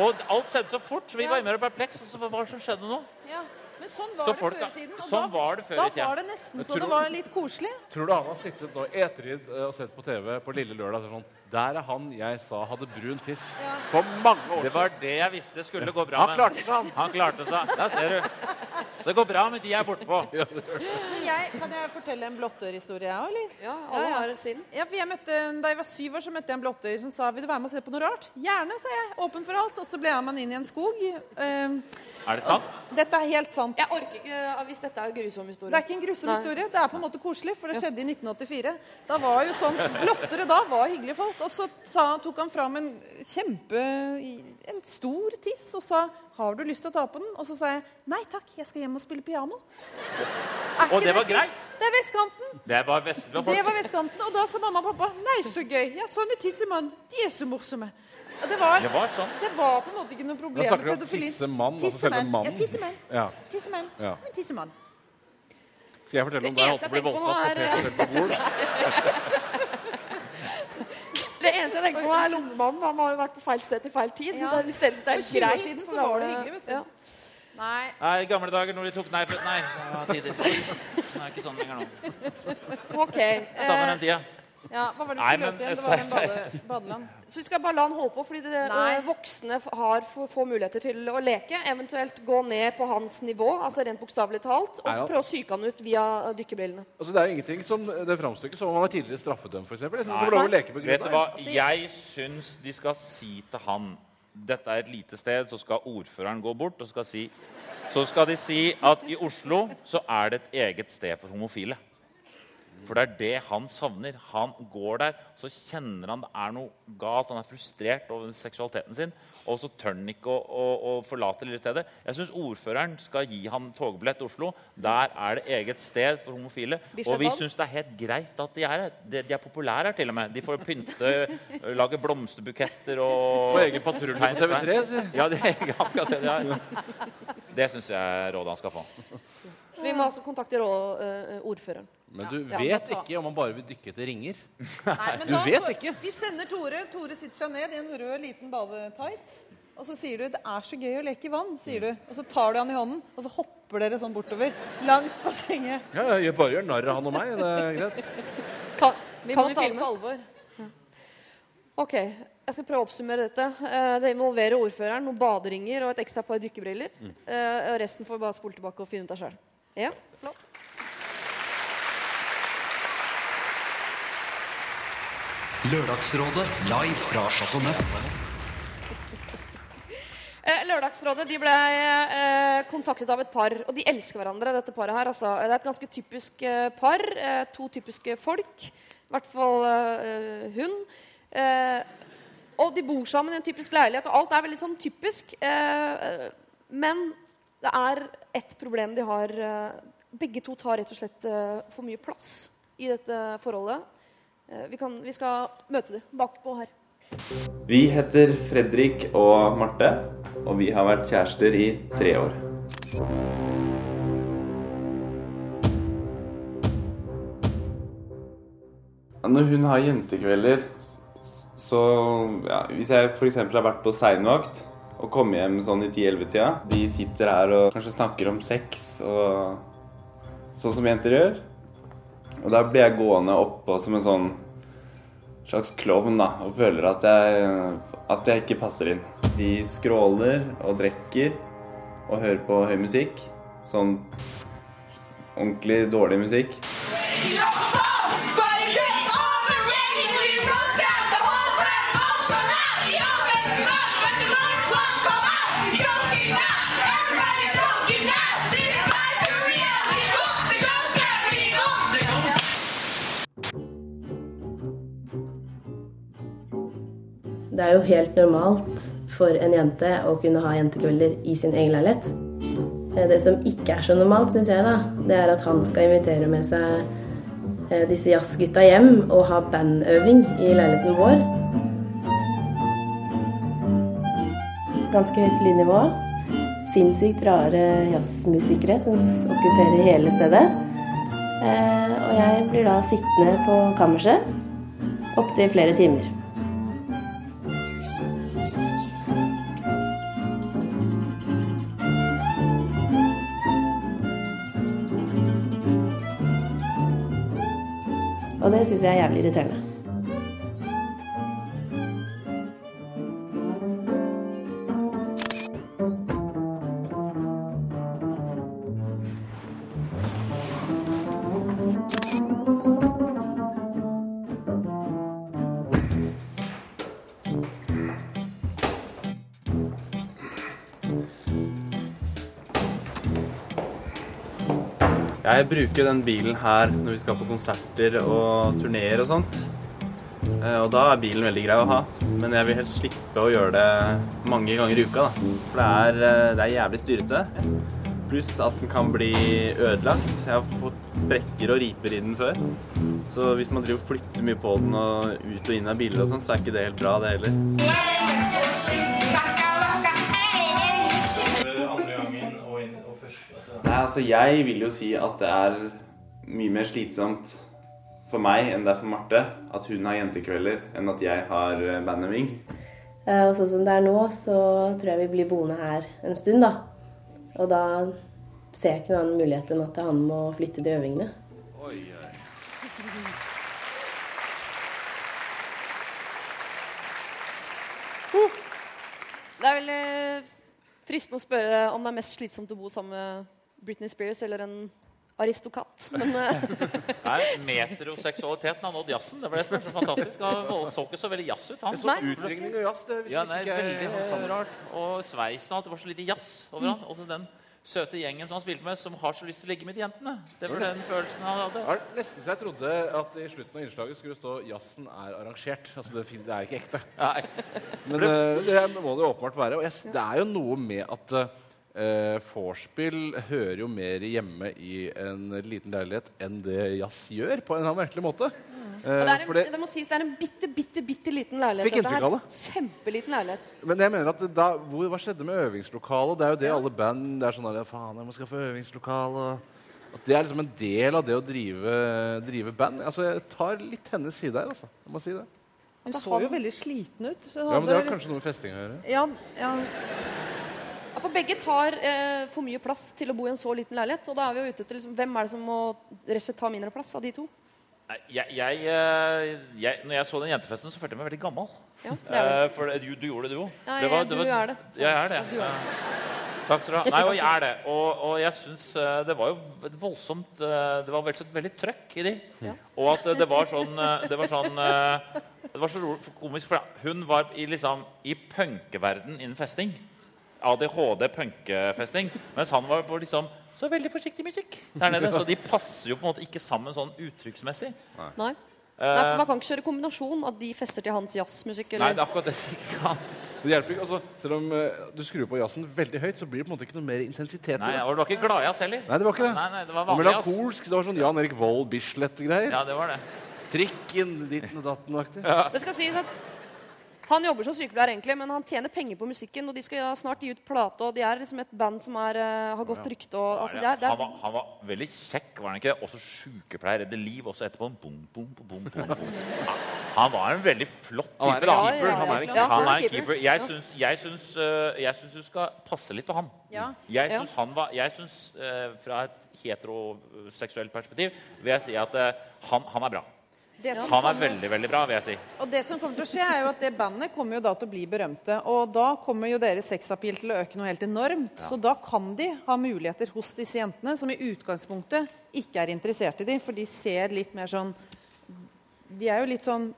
Og alt skjedde så fort, så vi Ja. var mer perpleks. Og så hva som skjedde nå? Ja. Men sånn var Så det før i tiden. Og sånn da, var det før da i tiden. var det nesten så tror- det var litt koselig. Tror du han har sittet nå i eh, og sett på TV på Lille Lørdag sånn Der er han jeg sa hadde brun tiss Ja. for mange år siden. Det var det jeg visste skulle gå bra Han klarte seg, han. Han klarte seg. Der ser du. Det går bra med de jeg er bortpå. Men jeg, kan jeg fortelle en blotterhistorie, jeg òg, eller? Ja, alle har et. Ja, for jeg møtte, da jeg var syv år, så møtte jeg en blotter som sa vil du være med og se på noe rart. Gjerne, sa jeg. Åpen for alt. Og så ble jeg med han inn i en skog. Eh, Er det sant? dette er helt sant. Jeg orker ikke eh, hvis dette er en grusom historie. Det er ikke en grusom Nei. historie. Det er på en måte koselig, for det skjedde i 1984. Da var jo sånn, Blottere da var hyggelige folk. Og så sa, tok han fram en kjempe En stor tiss og sa 'Har du lyst til å ta på den?' Og så sa jeg 'Nei takk, jeg skal hjem og spille piano'. Så, er Og ikke det var fint? greit? Det er vestkanten. Det var folk. Det var vestkanten, Og da sa mamma og pappa 'Nei, så gøy. Ja, sånne tissemann, de er så morsomme'. Og Det var, Det var sånn. det var på en måte ikke noe Da problem snakker du om pedofili. tissemann, altså selve Tissemenn. mannen. Ja, tissemenn. Ja. Tissemenn. Ja. Men tissemann. Skal jeg fortelle om da jeg holdt på å bli voldtatt på er- Peter på Bol? Det eneste jeg tenker på, er lommemannen. Han har jo vært på feil sted til feil tid. Ja. Det stedet seg For 20 år siden så var det hyggelig, vet du. Ja. Nei. Nei, i gamle dager når de tok Nei, nei det var tider. Det er ikke sånn lenger nå. Ok. Samme Sammen den tida. Ja, hva var det du skulle løse igjen? Det var en bade, badeland. Så vi skal bare la han holde på, fordi det, voksne har for få muligheter til å leke. Eventuelt gå ned på hans nivå, altså rent bokstavelig talt, og Nei, ja. prøve å psyke han ut via dykkerbrillene. Altså, det er jo ingenting som det framstår som om han er tidligere straffedømt, f.eks. Jeg syns det får lov å leke på grunn av det. Jeg syns de skal si til han Dette er et lite sted, så skal ordføreren gå bort og skal si Så skal de si at i Oslo så er det et eget sted for homofile. For det er det han savner. Han går der, så kjenner han det er noe galt. Han er frustrert over seksualiteten sin, og så tør han ikke å, å, å forlate det lille stedet. Jeg syns ordføreren skal gi han togbillett til Oslo. Der er det eget sted for homofile. Og vi syns det er helt greit at de er her. De, de er populære her, til og med. De får pynte, lage blomsterbuketter og Får egen patrulje på TV3, sier jeg. Ja, det er akkurat det de har. Det syns jeg rådet han skal få. Vi må altså kontakte ordføreren. Men du Ja, vet ta- ikke om han bare vil dykke etter ringer. Nei, men Du da vet ikke. Vi sender Tore. Tore sitter seg ned i en rød, liten badetights. Og så sier du 'det er så gøy å leke i vann', sier du. Og så tar du han i hånden, og så hopper dere sånn bortover langs bassenget. Ja, jeg bare gjør narr av han og meg. Det er greit. Kan, Vi kan må vi ta det filme? på alvor. Ok, jeg skal prøve å oppsummere dette. Eh, Det involverer ordføreren, noen baderinger og et ekstra par dykkebriller. Eh, og Resten får vi bare spole tilbake og finne ut av sjøl. Ja, flott. Lørdagsrådet live fra Chateau. Eh, Lørdagsrådet de ble eh, kontaktet av et par, og de elsker hverandre. dette paret her. Altså. Det er et ganske typisk eh, par. To typiske folk. I hvert fall hun. Og de bor sammen i en typisk leilighet, og alt er veldig sånn typisk. Men det er ett problem de har. Begge to tar rett og slett for mye plass i dette forholdet. Eh, vi, kan, vi skal møte dem bakpå her. Vi heter Fredrik og Marte, og vi har vært kjærester i tre år. Når hun har jentekvelder, så ja, Hvis jeg f.eks. har vært på seinvakt og kommer hjem sånn i 10-11-tida De sitter her og kanskje snakker om sex og sånn som jenter gjør. Og da blir jeg gående oppå som en sånn slags klovn da, og føler at jeg, at jeg ikke passer inn. De skråler og drikker og hører på høy musikk. Sånn ordentlig dårlig musikk. Det er jo helt normalt for en jente å kunne ha jentekvelder i sin egen leilighet. Eh, Det som ikke er så normalt, syns jeg, da, det er at han skal invitere med seg eh, disse jazzgutta hjem og ha bandøving i leiligheten vår. Ganske høyt lydnivå. Sinnssykt rare jazzmusikere som okkuperer hele stedet. Eh, Og jeg blir da sittende på kammerset opptil flere timer. Og det syns jeg er jævlig irriterende. Jeg bruker den bilen her når vi skal på konserter og turneer og sånt. Eh, Og da er bilen veldig grei å ha. Men jeg vil helst slippe å gjøre det mange ganger i uka. da. For det er, eh, det er jævlig styrete. Pluss at den kan bli ødelagt. Jeg har fått sprekker og riper i den før. Så hvis man driver og flytter mye på den og ut og inn av biler og sånt, så er ikke det helt bra, det heller. Altså jeg vil jo si at det er mye mer slitsomt for meg enn det er for Marte at hun har jentekvelder, enn at jeg har eh, bandøving. Eh, Og sånn som det er nå, så tror jeg vi blir boende her en stund, da. Og da ser jeg ikke noen annen mulighet enn at han må flytte de øvingene. Oi, oi. Det er veldig fristende å spørre om det er mest slitsomt å bo sammen med Britney Spears eller en aristokat. Men eh, Nei, metroseksualiteten har nådd jazzen. Det var det som er så fantastisk. Han så ikke så veldig jazz ut, han. Det så utringning og jazz, det visste ja, nei, ikke veldig sammen. rart. Og sveisen og alt. Det var så lite jazz over han. Også den søte gjengen som han spilte med, som har så lyst til å ligge med de jentene. Det var den følelsen han hadde. Det nesten så jeg trodde at i slutten av innslaget skulle stå 'Jazzen er arrangert'. Altså det, det er ikke ekte. Nei. Men eh, det må det åpenbart være. Og jeg, det er jo noe med at uh, eh, hører jo mer hjemme i en liten leilighet enn det jazz gjør, på en eller annen merkelig måte. Mm. Eh, det, er en, det- det må sies det er en bitte, bitte, bitte liten leilighet. Fikk inntrykk av det. Kjempeliten leilighet. Men jeg mener at da, hvor, hva skjedde med øvingslokalet? Det er jo det alle band Det er sånn der, Faen, jeg må skaffe øvingslokale. At det er liksom en del av det å drive, drive band. Altså, Jeg tar litt hennes side her, altså. Jeg må si det. Hun så jo veldig sliten ut. så Ja, men Det har kanskje noe med festing å gjøre. Ja, ja. Ja, for begge tar eh, for mye plass til å bo i en så liten leilighet. Og da er vi jo ute etter liksom, hvem er det som må rett ta mindre plass av de to. Jeg, jeg, eh, jeg, når jeg så den jentefesten, så følte jeg meg veldig gammel. Ja, det er Eh, for du, du gjorde det, du òg. Ja, du er det. Jeg er det. Du er det. Takk skal du ha. Nei, og jeg er det. Og, og jeg syns eh, det var jo et voldsomt Det var veldig, veldig trøkk i de. Ja. Og at det var sånn Det var sånn Det var så komisk, for hun var i, liksom, i punkeverden innen festing. ADHD-punkefesting. Mens han var på liksom så veldig forsiktig musikk der nede. Så de passer jo på en måte ikke sammen sånn uttrykksmessig. Nei. Nei, for Eh, Man kan ikke kjøre kombinasjon at de fester til hans jazzmusikk. Nei, Eller? det er akkurat det ikke kan. Det hjelper ikke, altså, Selv om uh, du skrur på jazzen veldig høyt, så blir det på en måte ikke noe mer intensitet. Nei, det. og det var ikke gladjazz heller. Nei, det var ikke det. Nei, nei, det var var vanlig melankolsk. Det var sånn Jan Erik Vold, Bislett-greier. Ja, det var det. Trikken, ditten og datten-aktig. Det skal sies at han jobber som sykepleier, egentlig, men han tjener penger på musikken. Og de skal snart gi ut plate, og de er liksom et band som er, eh, har godt rykte. Og, altså, er, han, var, han var veldig kjekk, var han ikke? Også sykepleier. Redde liv også etterpå. Bom, bom, bom, bom, bom, bom. Ja, Han var en veldig flott type. da. ja, Han er en keeper. Han er en keeper. Jeg syns, jeg, syns, øh, jeg syns du skal passe litt på han. Jeg syns, han var, jeg syns øh, fra et heteroseksuelt perspektiv vil jeg si at han, han er bra. Det som Han er kommer- veldig, veldig bra, vil jeg si. Og det som kommer til å skje, er jo at det bandet kommer jo da til å bli berømte. Og da kommer jo deres sexappeal til å øke noe helt enormt. Så da kan de ha muligheter hos disse jentene som i utgangspunktet ikke er interessert i dem, for de ser litt mer sånn De er jo litt sånn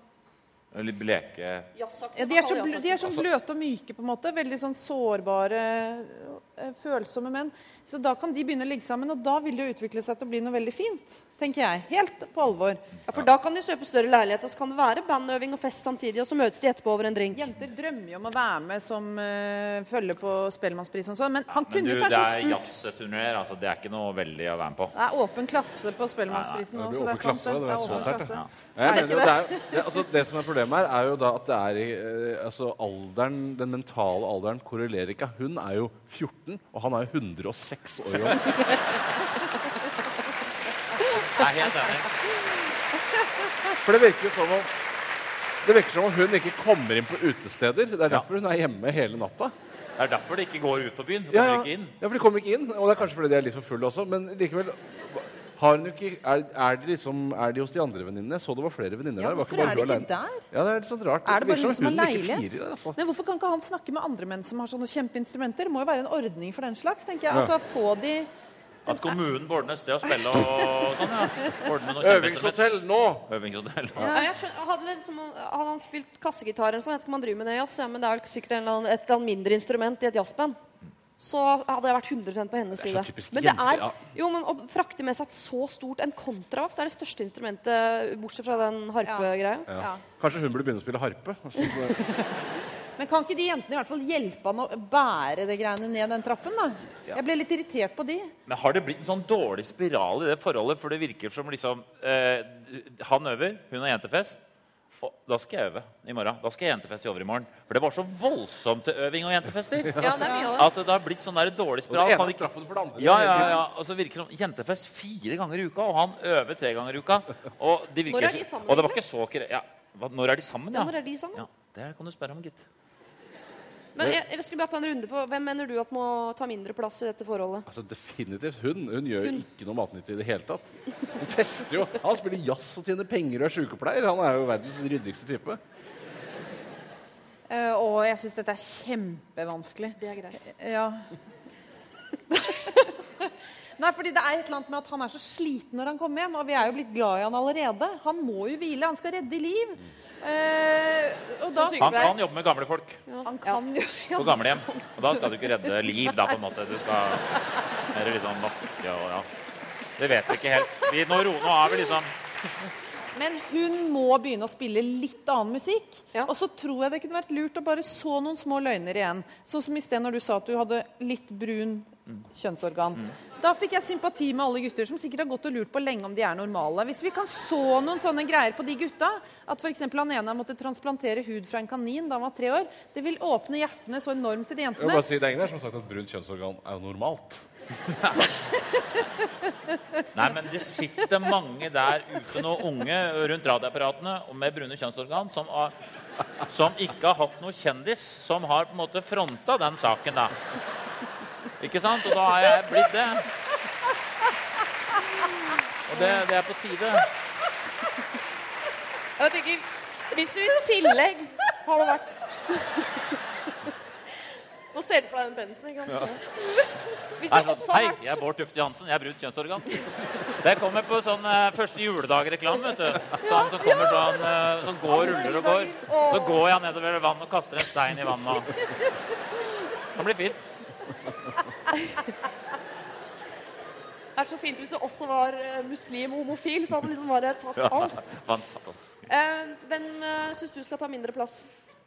Litt bleke ja, de, er så, de er sånn bløte og myke, på en måte. Veldig sånn sårbare, eh, følsomme menn. Så da kan de begynne å ligge sammen, og da vil det jo utvikle seg til å bli noe veldig fint. Tenker jeg. Helt på alvor. ja, for da kan de kjøpe større leilighet, og så kan det være bandøving og fest samtidig, og så møtes de etterpå over en drink. Jenter drømmer jo om å være med som uh, følger på Spellemannsprisen og sånn, men han Men kunne du, jo det er spurt jazzturneer. Altså, det er ikke noe veldig å være med på. Det er åpen klasse på Spellemannsprisen òg, så det er sant. klasse. Det er åpen klasse. Ja. Jeg det, er, det, altså, det som er problemet her, er jo da at det er i, uh, altså alderen, Den mentale alderen korrelerer ikke. Hun er jo 14, og han er jo 106 år gammel. Jeg er helt enig. For det virker jo som om det virker som om hun ikke kommer inn på utesteder. Det er derfor hun er hjemme hele natta. Det er derfor de ikke går ut på byen. De Ja, kommer ja. ikke inn. ja, for de kommer ikke inn. Og det er kanskje fordi de er litt for fulle også. Men likevel har hun ikke, er, er, de liksom, er de hos de andre venninnene? Jeg så det var flere venninner Ja, der. var hvorfor er de ikke alene. der? Ja, det er litt sånn rart. Er det bare virker hun som har leilighet? der, altså. Men hvorfor kan ikke han snakke med andre menn som har sånne kjempeinstrumenter? Det må jo være en ordning for den slags, tenker jeg. Altså få de At kommunen på ordner et sted å spille og sånn, ja. Øvingshotell nå! Øvingshotell. Ja, jeg skjønner, hadde, liksom, hadde han spilt kassegitar, eller sånn, jeg vet ikke om han driver med det i jazz, ja, men det er vel sikkert en et eller annet mindre instrument i et jazzband, så hadde jeg vært 100 på hennes side. Men det er, ja. jo, men å frakte med seg et så stort En kontrabass det er det største instrumentet, bortsett fra den harpegreia. Ja. Kanskje hun burde begynne å spille harpe? Altså, Men kan ikke de jentene i hvert fall hjelpe han å bære det greiene ned den trappen, da? Jeg ble litt irritert på de. Men har det blitt en sånn dårlig spiral i det forholdet? For det virker som liksom eh, Han øver, hun har jentefest. Da skal jeg øve i morgen. Da skal jeg jentefest i overmorgen. For det var så voldsomt til øving og jentefester. Ja, det. At det har blitt sånn der dårlig spiral. Og det ene Kan straffen for det andre. Ja, ja, ja. Og så virker det som jentefest fire ganger i uka, og han øver tre ganger i uka. Og, de virker, Når er de sammen, og det var ikke så kre- ja. Når er de sammen, Ja, når er de sammen? Ja, det kan du spørre om, gitt. Men jeg, jeg skulle bare ta en runde på Hvem mener du at må ta mindre plass i dette forholdet? Altså Definitivt hun. Hun gjør Hun. ikke noe matnyttig i det hele tatt. Hun fester jo. Han spiller jazz og tjener penger og er sykepleier. Han er jo verdens ryddigste type. Eh, og jeg syns dette er kjempevanskelig. Det er greit. Ja. Nei, fordi det er et eller annet med at Han er så sliten når han kommer hjem, og vi er jo blitt glad i han allerede. Han må jo hvile. Han skal redde liv. Eh, og da, Han kan jobbe med gamle folk Han kan jo ja, på gamlehjem. Og da skal du ikke redde liv, da, på en måte. Du skal mer liksom vaske og ja. Det vet vi ikke helt. Vi, nå, roer nå vi liksom Men hun må begynne å spille litt annen musikk. Og så tror jeg det kunne vært lurt å bare så noen små løgner igjen. Sånn som i sted når du sa at du hadde litt brun kjønnsorgan. Da fikk jeg sympati med alle gutter som sikkert har gått og lurt på lenge om de er normale. Hvis vi kan så noen sånne greier på de gutta, at f.eks. han ene måtte transplantere hud fra en kanin da han var tre år, det vil åpne hjertene så enormt til de jentene. Jeg vil bare si, Det er ingen her som har sagt at brunt kjønnsorgan er normalt. Nei, men det sitter mange der ute nå, unge rundt radioapparatene og med brune kjønnsorgan, som, har, som ikke har hatt noe kjendis som har på en måte fronta den saken, da. Ikke sant? Og da har jeg blitt det. Og det, det er på tide. Jeg tenker, Hvis du i tillegg hadde vært Nå ser du på deg den pensen. ikke sant? Ja. Hvis Nei, du sånn, også Hei, hadde vært jeg er Bård Tufte Johansen. Jeg er brunt kjønnsorgan. Det kommer på sånn eh, første juledag-reklame. vet du. Sånn som kommer sånn, eh, sånn går ruller og går. Så går jeg nedover vannet og kaster en stein i vannet. Det blir fint. Nei, er så fint hvis du også var eh, muslim og homofil, så hadde du liksom bare tatt alt. Eh, hvem uh, syns du skal ta mindre plass?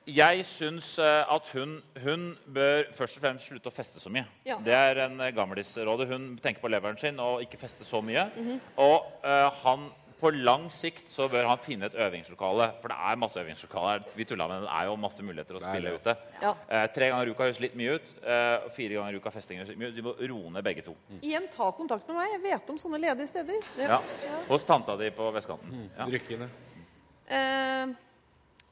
Jeg syns eh, at hun, hun bør først og fremst slutte å feste så mye. Ja. Det er en eh, gamlisråde. Hun tenker på leveren sin og ikke feste så mye. Mhm. Og uh, han på lang sikt så bør han finne et øvingslokale. For det er masse øvingslokaler. Vi tulla med det. Er jo masse muligheter å spille ute. Ja. Eh, tre ganger i uka høres litt mye ut. Eh, fire ganger i uka festing høres litt mye ut. De må roe ned begge to. Igjen, ta kontakt med meg. Jeg vet om sånne ledige steder. Ja. Hos tanta di på vestkanten. Ja. Rykkene. Eh,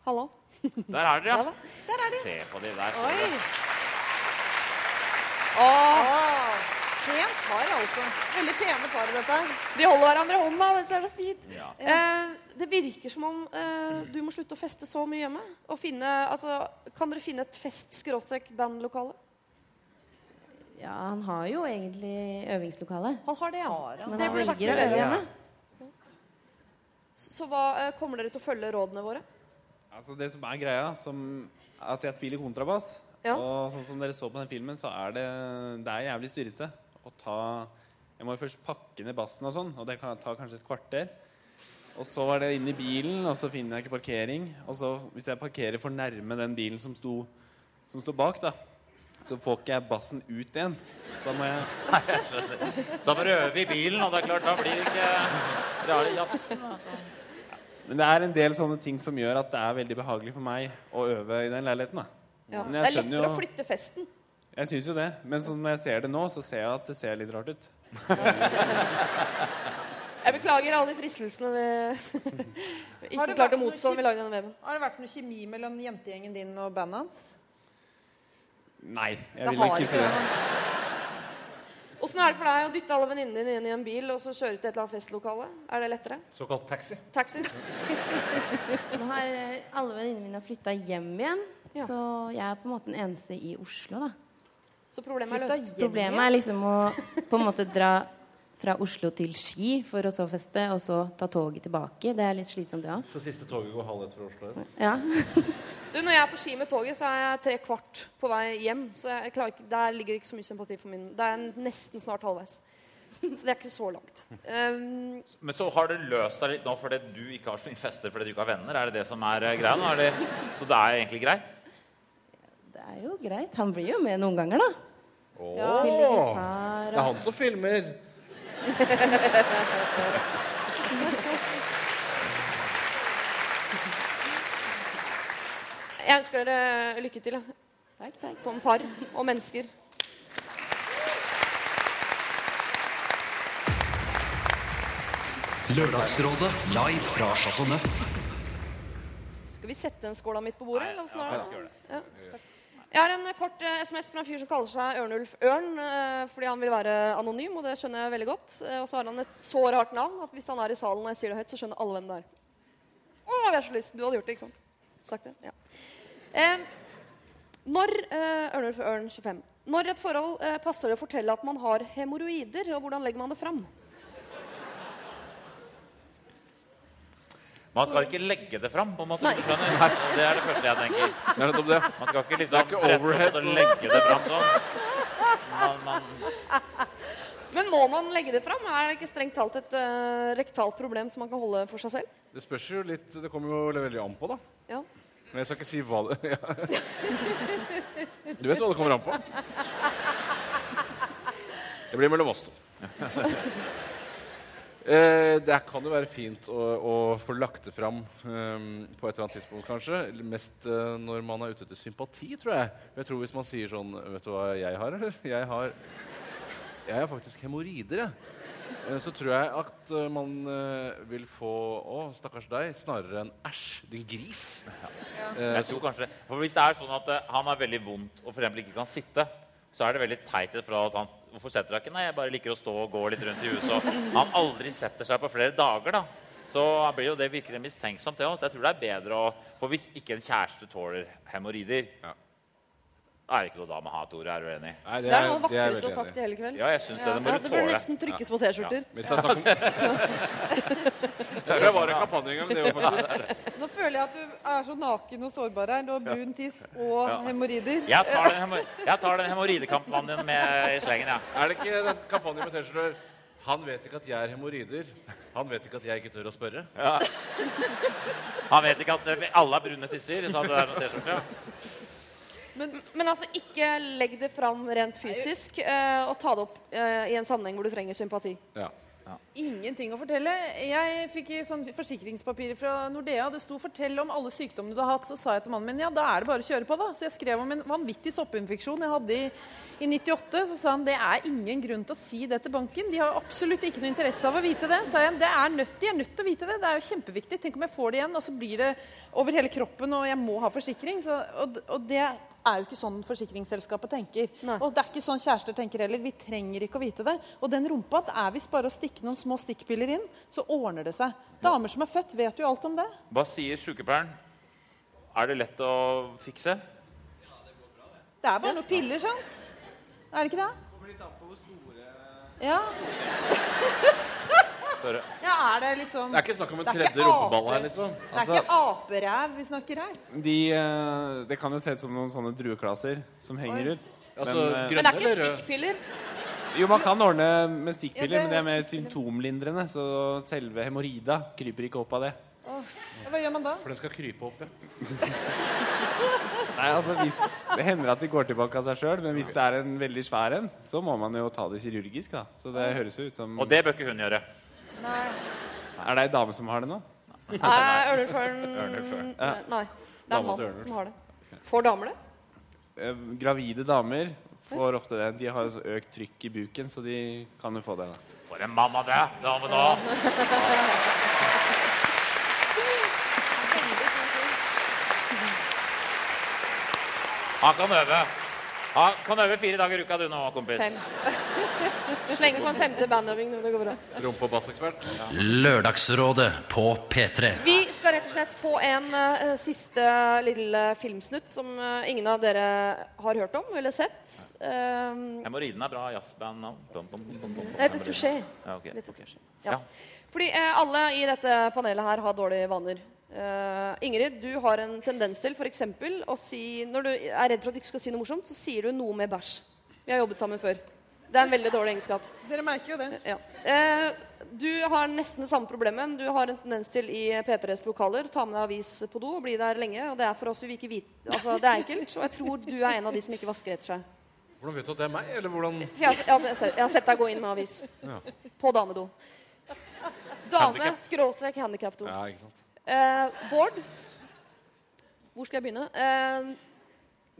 hallo? Der er dere, Ja Der er de. Se på de der. Oi. dere. Åh, pent par, altså. Veldig pene par, dette her. De holder hverandre i hånda. Det er så fint. Ja. Eh, det virker som om eh, du må slutte å feste så mye hjemme. Og finne, altså, kan dere finne et fest-bandlokale? Ja, han har jo egentlig øvingslokale. Han har det, ja. Men Det han velger å øve hjemme. Så så hva, eh, kommer dere til å følge rådene våre? Altså Det som er greia, som at jeg spiller kontrabass. Ja. Og sånn som dere så på den filmen, så er det, det er jævlig styrete å ta Jeg må jo først pakke ned bassen og sånn, og det kan ta kanskje et kvarter. Og så var det inn i bilen, og så finner jeg ikke parkering. Og så hvis jeg parkerer for nærme den bilen som sto, som sto bak, da, så får ikke jeg bassen ut igjen. Så da må jeg Nei, jeg skjønner. Da må du øve i bilen, og det er klart, da blir det ikke rare jazzen. Altså. Men det er en del sånne ting som gjør at det er veldig behagelig for meg å øve i den leiligheten. da. Ja. Men Det er lettere jo- å flytte festen. Jeg syns jo det. Men sånn jeg ser det nå, så ser jeg at det ser litt rart ut. Jeg beklager alle de fristelsene vi ikke klarte å motstå. kjem- Vi lagde denne veven. Har det vært noe kjemi mellom jentegjengen din og bandet hans? Nei, jeg Det vil ikke si det. Åssen er det for deg å dytte alle venninnene dine inn i en bil og så kjøre til et eller annet festlokale? Er det lettere? Såkalt taxi. Taxi? Nå har alle venninnene mine flytta hjem igjen, så jeg er på en måte den eneste i Oslo, da. Så problemet er løst. Problemet er liksom å på en måte dra fra Oslo til Ski for å så feste, og så ta toget tilbake. Det er litt slitsomt, det òg. Så siste toget går halv ett fra Oslo. Ja. Du, når jeg er på ski med toget, så er jeg tre kvart på vei hjem. Så jeg klarer ikke, der ligger ikke så mye sympati for min Det er nesten snart halvveis. Så det er ikke så langt. Um, Men så har det løst seg litt nå fordi du ikke har så mye fester fordi du ikke har venner? Er det det som er eh, greia nå? Så det er egentlig greit? Er jo greit. Han blir jo med noen ganger, da. Åh, Spiller gitar Det er han som filmer. jeg ønsker dere lykke til. jeg. Takk, takk. Som par og mennesker. Lørdagsrådet live fra Chateau Neuf. Skal vi sette en skåla midt på bordet? Nei, ja, jeg skal gjøre det. Ja, takk. Jeg har en kort eh, SMS fra en fyr som kaller seg Ørnulf Ørn. eh, fordi han vil være anonym, og det skjønner jeg veldig godt. Eh, og så har han et så rart navn at hvis han er i salen og jeg sier det høyt, så skjønner alle hvem det er. Å, jeg har så lyst. Du hadde gjort det, ikke sant? Sagt det? Ja. Eh, når eh, Ørnulf Ørn 25 Når et forhold eh, passer det å fortelle at man har hemoroider, og hvordan legger man det fram? Man skal ikke legge det fram, på en måte. Du? Det er det første jeg tenker. Det er nettopp det. Man skal ikke liksom ikke overhead. og legge det fram sånn. Man, man, Men må man legge det fram? Er det ikke strengt talt et uh, rektalt problem som man kan holde for seg selv? Det spørs jo litt Det kommer jo veldig an på, da. Ja. Men jeg skal ikke si hva det ja. Du vet hva det kommer an på? Det blir mellom oss to. Eh, det kan jo være fint å, å få lagt det fram eh, på et eller annet tidspunkt, kanskje. Mest eh, når man er ute etter sympati, tror jeg. Jeg tror Hvis man sier sånn Vet du hva jeg har, eller? Jeg har, jeg har faktisk hemoroider, jeg. Eh, Så tror jeg at eh, man eh, vil få Å, stakkars deg, snarere enn æsj, din gris. Eh, jeg tror kanskje, for Hvis det er sånn at eh, han har veldig vondt og eksempel ikke kan sitte, så er det veldig teit fra at han Hvorfor setter du deg ikke? Nei, jeg bare liker å stå og gå litt rundt i huset. Han aldri setter seg på flere dager, da. Så blir jo det virkelig mistenksomt. Jeg tror det er bedre å For hvis ikke en kjæreste tåler hemoroider, er det er ikke noe da med hat, Tore. Er du enig? Nei, Det er noe av det vakreste du har sagt i hele kveld. Ja, jeg synes det. Det må ja, det burde nesten trykkes på T-skjorter. Ja. Hvis det er snakk om Jeg var en kampanje en gang, det òg, faktisk. Nå føler jeg at du er så naken og sårbar her. Du har brun tiss og Ja. hemoroider. Jeg tar den, den hemoroidekampanjen med i slengen, ja. Er det ikke den kampanjen med T-skjorter Han vet ikke at jeg er hemoroider. Han vet ikke at jeg ikke tør å spørre. Ja. Han vet ikke at alle er brune tisser. Så det er noe T-skjorte. Men, men altså, ikke legg det fram rent fysisk, eh, og ta det opp eh, i en sammenheng hvor du trenger sympati. Ja. Ja. Ingenting å fortelle. Jeg fikk sånn forsikringspapirer fra Nordea. Det sto 'fortell om alle sykdommene du har hatt'. Så sa jeg til mannen min ja, da er det bare å kjøre på, da. Så jeg skrev om en vanvittig soppinfeksjon jeg hadde i, i 98. Så sa han det er ingen grunn til å si det til banken. De har absolutt ikke noe interesse av å vite det. Sa jeg, det er nødt, de er nødt til å vite det. Det er jo kjempeviktig. Tenk om jeg får det igjen, og så blir det over hele kroppen, og jeg må ha forsikring. Så, og, og det er jo ikke sånn forsikringsselskapet tenker. Og det er ikke sånn kjærester tenker heller. Vi trenger ikke å vite det. Og den rumpa, det er visst bare å stikke noen små stikkpiller inn, så ordner det seg. Damer som er født, vet jo alt om det. Hva sier sykepleieren? Er det lett å fikse? Ja, Det går bra, det. Det er bare noen piller, sant? Er det ikke det? Ja. Spørre. ja, er det liksom Det er ikke snakk om en tredje rumpeball her, liksom. Det er ikke aperæv vi snakker her. De, eh, det kan jo se ut som noen sånne drueklasser som henger Oi. ut. Altså, eh, Men det er ikke stikkpiller. Jo, man kan ordne med stikkpiller, Ja, men det er mer symptomlindrende. Så selve hemoroida kryper ikke opp av det. Oh, Hva gjør man da? For den skal krype opp, ja. Nei, altså hvis, Det hender at de går tilbake av seg sjøl, men hvis det er en veldig svær en, så må man jo ta det kirurgisk. da Så det høres jo ut som Og det bør ikke hun gjøre. Nei. Er det ei dame som har det nå? Nei, Ørnulfaren. Nei. Det er en mann som har det. Får damer det? Eh, Gravide damer får ofte det. De har jo så økt trykk i buken, så de kan jo få det. da For en mann av det! Dame nå. Han kan øve. Han kan øve fire dager i uka du nå, kompis. Fem. Sleng på en femte bandøving når det går bra. Rumpe- og bassekspert. Lørdagsrådet på P3. Vi skal rett og slett få en eh, siste lille filmsnutt som eh, ingen av dere har hørt om eller sett. Um, Hemoroiden er bra bum, bum. det heter Touché. Ja, ok. Det heter Touché. Ja. Fordi eh, alle i dette panelet her har dårlige vaner. Eh, Ingrid, du har en tendens til for eksempel, å si Når du er redd for at du ikke skal si noe morsomt, så sier du noe med bæsj. Vi har jobbet sammen før. Det er en veldig dårlig egenskap. Dere merker jo det. Ja. Eh, du har nesten det samme problemet. Du har en tendens til i P3s lokaler ta med deg avis på do og bli der lenge. Og det er for oss vi ikke vite Altså, det er enkelt. Og jeg tror du er en av de som ikke vasker etter seg. Hvordan vet du at det er meg? Eller hvordan For jeg, har- jeg, har- jeg, har sett- jeg har sett deg gå inn med avis. Ja. På damedo. Dame Handicap. skråstrek handikapdo. Ja, ikke sant. Eh, Bård, hvor skal jeg begynne? Eh,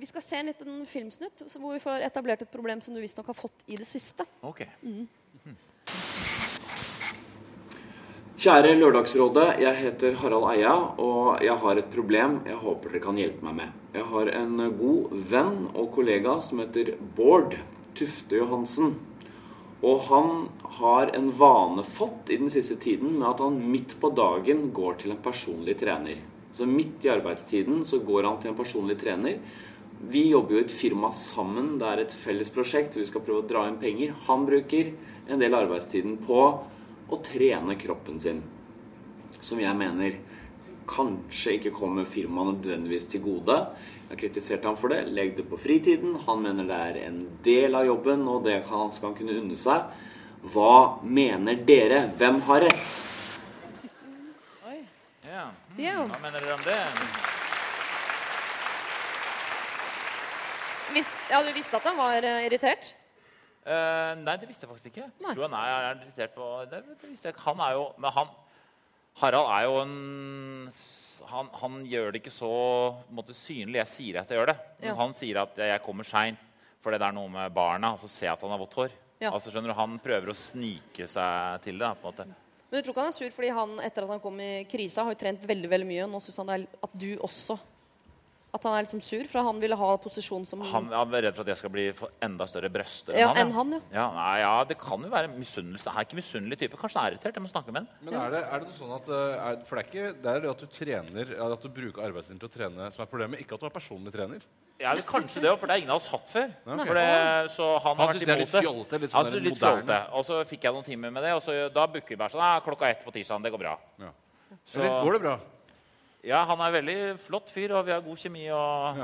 vi skal se en liten filmsnutt hvor vi får etablert et problem som du visstnok har fått i det siste. Ok. Mm. Kjære Lørdagsrådet, jeg heter Harald Eia, og jeg har et problem jeg håper dere kan hjelpe meg med. Jeg har en god venn og kollega som heter Bård Tufte Johansen. Og han har en vane fått i den siste tiden med at han midt på dagen går til en personlig trener. Så midt i arbeidstiden så går han til en personlig trener. Vi jobber jo i et firma sammen. Det er et felles prosjekt. Vi skal prøve å dra inn penger. Han bruker en del arbeidstiden på å trene kroppen sin. Som jeg mener kanskje ikke kommer firmaet nødvendigvis til gode. Jeg har kritisert ham for det. Legg det på fritiden. Han mener det er en del av jobben, og det skal han kunne unne seg. Hva mener dere? Hvem har rett? Ja. Ja. Hva mener dere om det? Vis, ja, du visste at han var eh, irritert? Eh, nei, det visste jeg faktisk ikke. Jeg tror han er, er irritert på det, det visste jeg ikke. Han er jo Men han Harald er jo en han, han gjør det ikke så måte, synlig. Jeg sier at jeg gjør det. Men Ja. han sier at jeg kommer seint fordi det er noe med barna, og så ser jeg at han har vått hår. Ja. Altså skjønner du, Han prøver å snike seg til det. på en måte. Men du tror ikke han er sur fordi han etter at han kom i krisa, har jo trent veldig veldig mye. Nå syns han det er at du også At han er liksom sur, for han ville ha posisjon som Han er redd for at jeg skal bli enda større bryster Ja, enn enn han. han, ja. ja. nei, ja, Det kan jo være misunnelse. Han er ikke misunnelig type. Kanskje han er irritert. Jeg må snakke med han. Men er det, er det noe sånn at eh, er, For det er ikke det er det at du trener At du bruker arbeidstiden til å trene som er problemet, ikke at du er personlig trener. Ja, det, kanskje det òg, for det er ingen av oss hatt før. Okay. For det, så han Han vært det er imot litt det. fjollete, litt Han sånn der litt fjolte. Og så fikk jeg noen timer med det, og så, da booker vi bare sånn Klokka ett på tirsdag, det går bra. Så- Eller går det bra? Ja, han er veldig flott fyr, og vi har god kjemi. Og...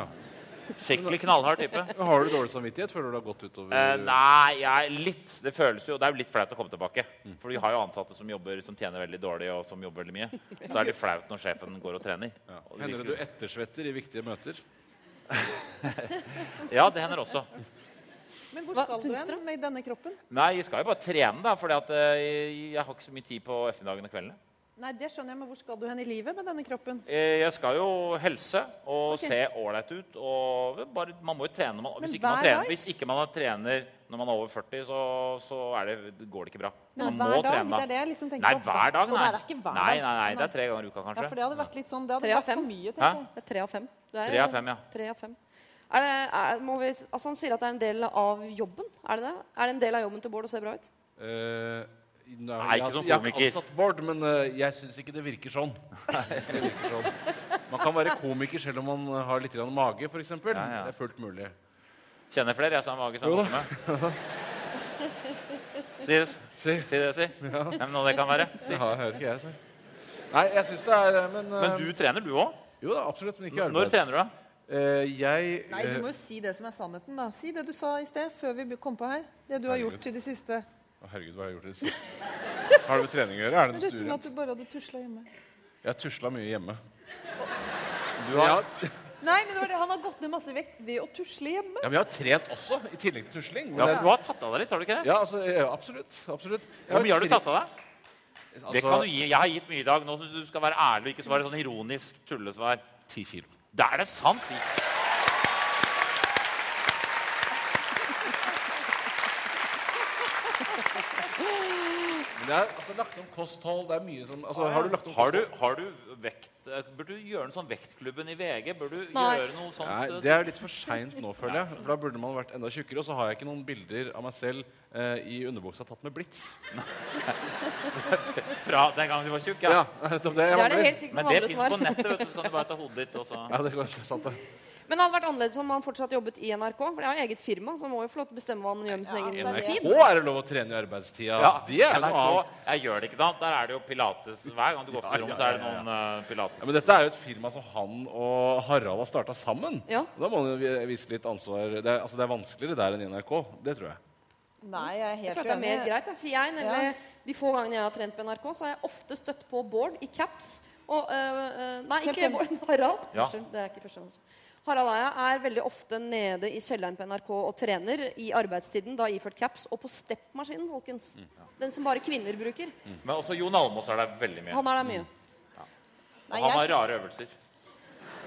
Skikkelig knallhard type. Har du dårlig samvittighet? Føler du det har gått utover Eh, nei, jeg, litt. Det føles jo, det er jo litt flaut å komme tilbake. For vi har jo ansatte som jobber som tjener veldig dårlig, og som jobber veldig mye. Så er det flaut når sjefen går og trener. Og det Hender det du ettersvetter i viktige møter? Ja, det hender også. Men hvor Hva skal du syns hen med denne kroppen? Nei, jeg skal jo bare trene, da, for jeg har ikke så mye tid på ettermiddagene og kveldene. Nei, det skjønner jeg, men hvor skal du hen i livet med denne kroppen? Eh, Jeg skal jo helse og okay. se ålreit ut. Og bare, man må jo trene. Man, hvis, ikke man trener, hvis ikke man trener når man er over 40, så, så er det, går det ikke bra. Men man hver må dag? trene. Det er det jeg liksom tenker Nei, hver dag, nei. det er hver nei, nei, nei, det er tre ganger i uka, kanskje. Ja, for det hadde vært litt sånn, det hadde vært for mye, mye, Hæ? tenker jeg. Det er tre av fem. Det er- Tre av fem, ja. Tre av fem. Er det, er, må vi, altså han sier at det er en del av jobben. Er det det? Er det en del av jobben til Bård å se bra ut? Eh, nei, jeg, ikke som komiker. jeg har ikke ansatt Bård, men eh, jeg syns ikke det virker sånn. Nei, det virker sånn. Man kan være komiker selv om man har litt grann mage, f.eks. eksempel. Ja, ja. Det er fullt mulig. Kjenner flere jeg som har mage som er da. Si det, si. si det, si. Ja. Hvem nå det kan være? Si. Ja, hører ikke jeg, så. Nei, jeg syns det er Men, eh, Men du trener, du òg? Jo da, absolutt. Men ikke i Når trener du, da? Uh, jeg Nei, du må jo si det som er sannheten, da. Si det du sa i sted, før vi kom på her. Det du har gjort i det siste. Å, Herregud, hva har jeg gjort i det siste? Har det med trening å gjøre? Er det noe Dette med at du bare hadde tusla hjemme. Jeg har tusla mye hjemme. Du har, Nei, men det var det. han har gått ned masse vekt ved å tusle hjemme. Ja, men jeg har trent også, i tillegg til tusling. ja, Men du har tatt av deg litt, har du ikke det? Ja, altså, ja, absolutt. absolutt. Jeg Hvor mye har du tatt av deg? Det Altså- kan du gi. Jeg har gitt mye i dag. Nå syns du skal være ærlig og ikke svare sånn ironisk tullesvar. Ti kilo. Det er det sant? Det er altså, lagt om kosthold. Det er mye sånn altså, Har du lagt om Har du, kosthold? har du vekt eh, Burde du gjøre noe sånn Vektklubben i VG? Burde du Nei. gjøre noe sånt? Nei, eh, Det er litt for seint nå, føler jeg. For Da burde man vært enda tjukkere. Og så har jeg ikke noen bilder av meg selv eh, i underbuksa tatt med blits. Fra den gangen du var tjukk? Ja, nettopp det. Jeg Det er det mangler. helt sikkert Men det andre fins svar. på nettet. vet du, Så kan du bare ta hodet ditt og så Ja, det går det er sant, det. Men det hadde vært annerledes om han fortsatt jobbet i NRK. For det er jo eget firma, så han må jo få lov til å bestemme hva han gjør med sin egen NRK tid. er det lov å trene i arbeidstida. Ja, det er NRK, jeg gjør det ikke da. Der er det jo pilates. Hver gang du går på rom, så er det noen uh, pilates. Ja, men dette er jo et firma som han og Harald har starta sammen. Ja. Da må han jo vise litt ansvar. Det er, altså, det er vanskeligere der enn i NRK. Det tror jeg. Nei, jeg er Jeg helt føler det er mer greit. For jeg, nemlig, Ja. De få gangene jeg har trent på NRK, så har jeg ofte støtt på Bård i caps. Og, øh, øh, nei, ikke. Bård. Harald. Ja. Det er ikke første gang. Harald Eia er veldig ofte nede i kjelleren på NRK og trener i arbeidstiden, da iført caps, og på steppmaskinen, folkens. Den som bare kvinner bruker. Men også Jon Almaas er der veldig mye. Han er der mye. Og han har rare øvelser.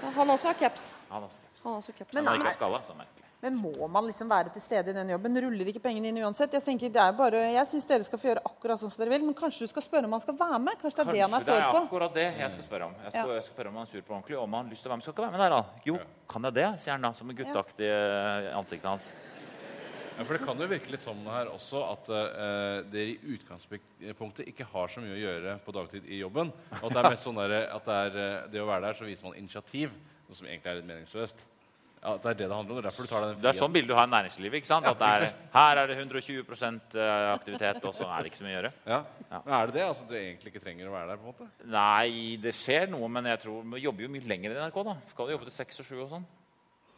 Han også har caps. Han har caps. Han også caps. Men han ikke har skalla, så merkelig. Men må man liksom være til stede i den jobben? Ruller ikke pengene inn uansett? Jeg tenker, det er bare, jeg syns dere skal få gjøre akkurat sånn som dere vil, men kanskje du skal spørre om han skal være med? Kanskje det er det han er Kanskje det sår er akkurat det jeg skal spørre om. Jeg skal, Ja. jeg skal spørre om han er sur på ordentlig, om han har lyst til å være med. Skal ikke være med der, da? Jo, kan jeg det? sier han da, som en gutteaktig ja. ansiktet hans. Ja, for Det kan jo virke litt sånn her også at uh, dere i utgangspunktet ikke har så mye å gjøre på dagtid i jobben. Og at det er mest sånn der, at det, er, eh, det å være der, så viser man initiativ. Noe som egentlig er litt meningsløst. Ja, Det er det det handler om. Det er derfor du tar den Det er sånn bilde du har i næringslivet. ikke sant? Ja, At det er, her er det 120 aktivitet, og så er det ikke så mye å gjøre. Ja. ja. er det det? Altså Du egentlig ikke trenger å være der? på en måte? Nei, det skjer noe, men jeg tror vi jobber jo mye lenger i NRK. da. Skal du jobbe til seks og sju og sånn?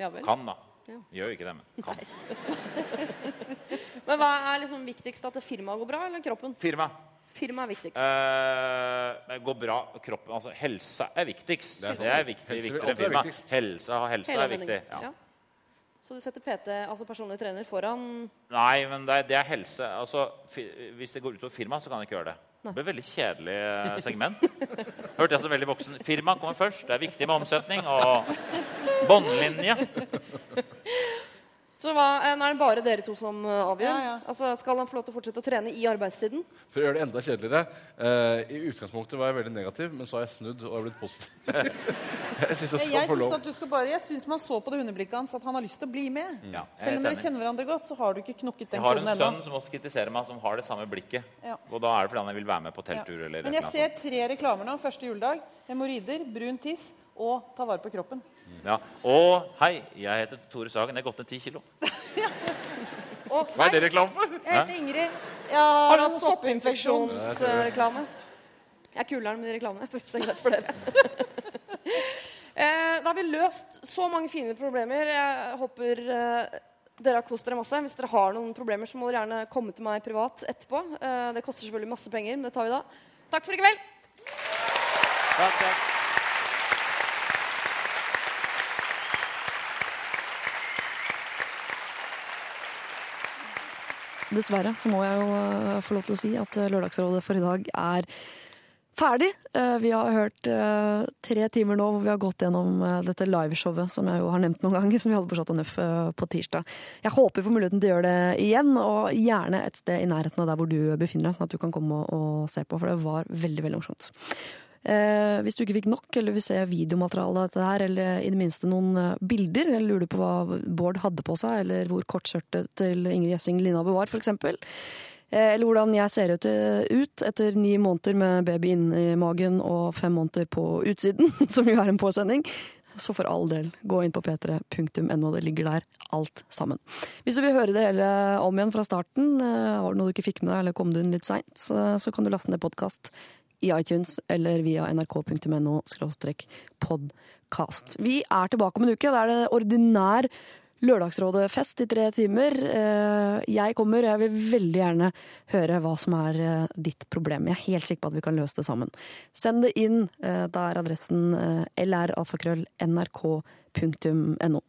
Ja vel. Kan, da. Ja. Gjør jo ikke det, men kan. Men hva er liksom viktigst? At firmaet går bra, eller kroppen? Firma. Firma er viktigst. Eh, det går bra. Kroppen, altså Helse er viktigst. Det Det er er, sånn. viktig, Helse viktigere enn firma. Helse, helse er viktig. Ja. Ja. Så du setter PT, altså personlig trener, foran Nei, men det er, det er helse. Altså, fi, hvis det går utover firma, så kan jeg ikke gjøre det. Det blir et veldig kjedelig eh, segment. Hørte jeg som veldig voksen. Firma kommer først. Det er viktig med omsetning og båndlinje. Så hva, eh, er det bare dere to som eh, avgjør? Ja, ja. Altså, skal han få lov til å fortsette å trene i arbeidstiden? For å gjøre det enda kjedeligere eh, I utgangspunktet var jeg veldig negativ, men så har jeg snudd og har blitt positiv. jeg syns jeg skal Jeg få lov. at du skal bare, jeg synes man så på det hundeblikket hans at han har lyst til å bli med. Ja, er Selv om dere kjenner hverandre godt, så har du ikke knokket den Jeg har en ennå. sønn som også kritiserer meg, som har det samme blikket. Ja. Og da er det fordi han vil være med på telttur. eller Men jeg eller ser tre reklamer nå. Første juledag. Hemoroider, brun tiss og ta vare på kroppen. Ja. Og hei, jeg heter Tore Sagen. Jeg har gått ned ti kilo. Og, Hva er det reklame for? Jeg heter Ingrid. Jeg har Har du hatt soppinfeksjonsreklame? Jeg er kulere med de reklamene. si for dere. eh, da har vi løst så mange fine problemer. Jeg håper eh, dere har kost dere masse. Hvis dere har noen problemer, så må dere gjerne komme til meg privat etterpå. Eh, det koster selvfølgelig masse penger, men det tar vi da. Takk for i kveld. Takk, takk. Dessverre så må jeg jo eh, få lov til å si at eh, Lørdagsrådet for i dag er ferdig. Eh, Vi har hørt tre timer nå hvor vi har gått gjennom dette liveshowet som jeg jo har nevnt noen ganger, som vi hadde på Chateau Neuf på tirsdag. Jeg håper vi får muligheten til å gjøre det igjen, og gjerne et sted i nærheten av der hvor du befinner deg, sånn at du kan komme og se på, for det var veldig, veldig morsomt. Eh, hvis du ikke fikk nok, eller vil se videomateriale av dette her, eller i det minste noen eh, bilder, eller lurer på hva Bård hadde på seg, eller hvor kortskjørtet til Ingrid Gjessing Linnabu var, eksempel. Eh, eller hvordan jeg ser ut, ut etter ni måneder med baby inni magen og fem måneder på utsiden, som jo er en påsending. Så for all del, gå inn på p3.no. Det ligger der, alt sammen. Hvis du vil høre det hele om igjen fra starten, eh, var det noe du ikke fikk med deg, eller kom du inn litt seint, så kan du laste ned podkast i iTunes eller via nrk.no podkast. Vi er tilbake om en uke. Da er det ordinær Lørdagsrådet-fest i tre timer. Eh, Jeg kommer, og jeg vil veldig gjerne høre hva som er eh, ditt problem. Jeg er helt sikker på at vi kan løse det sammen. Send det inn. eh, Da er adressen lralfakrøll.nrk.no.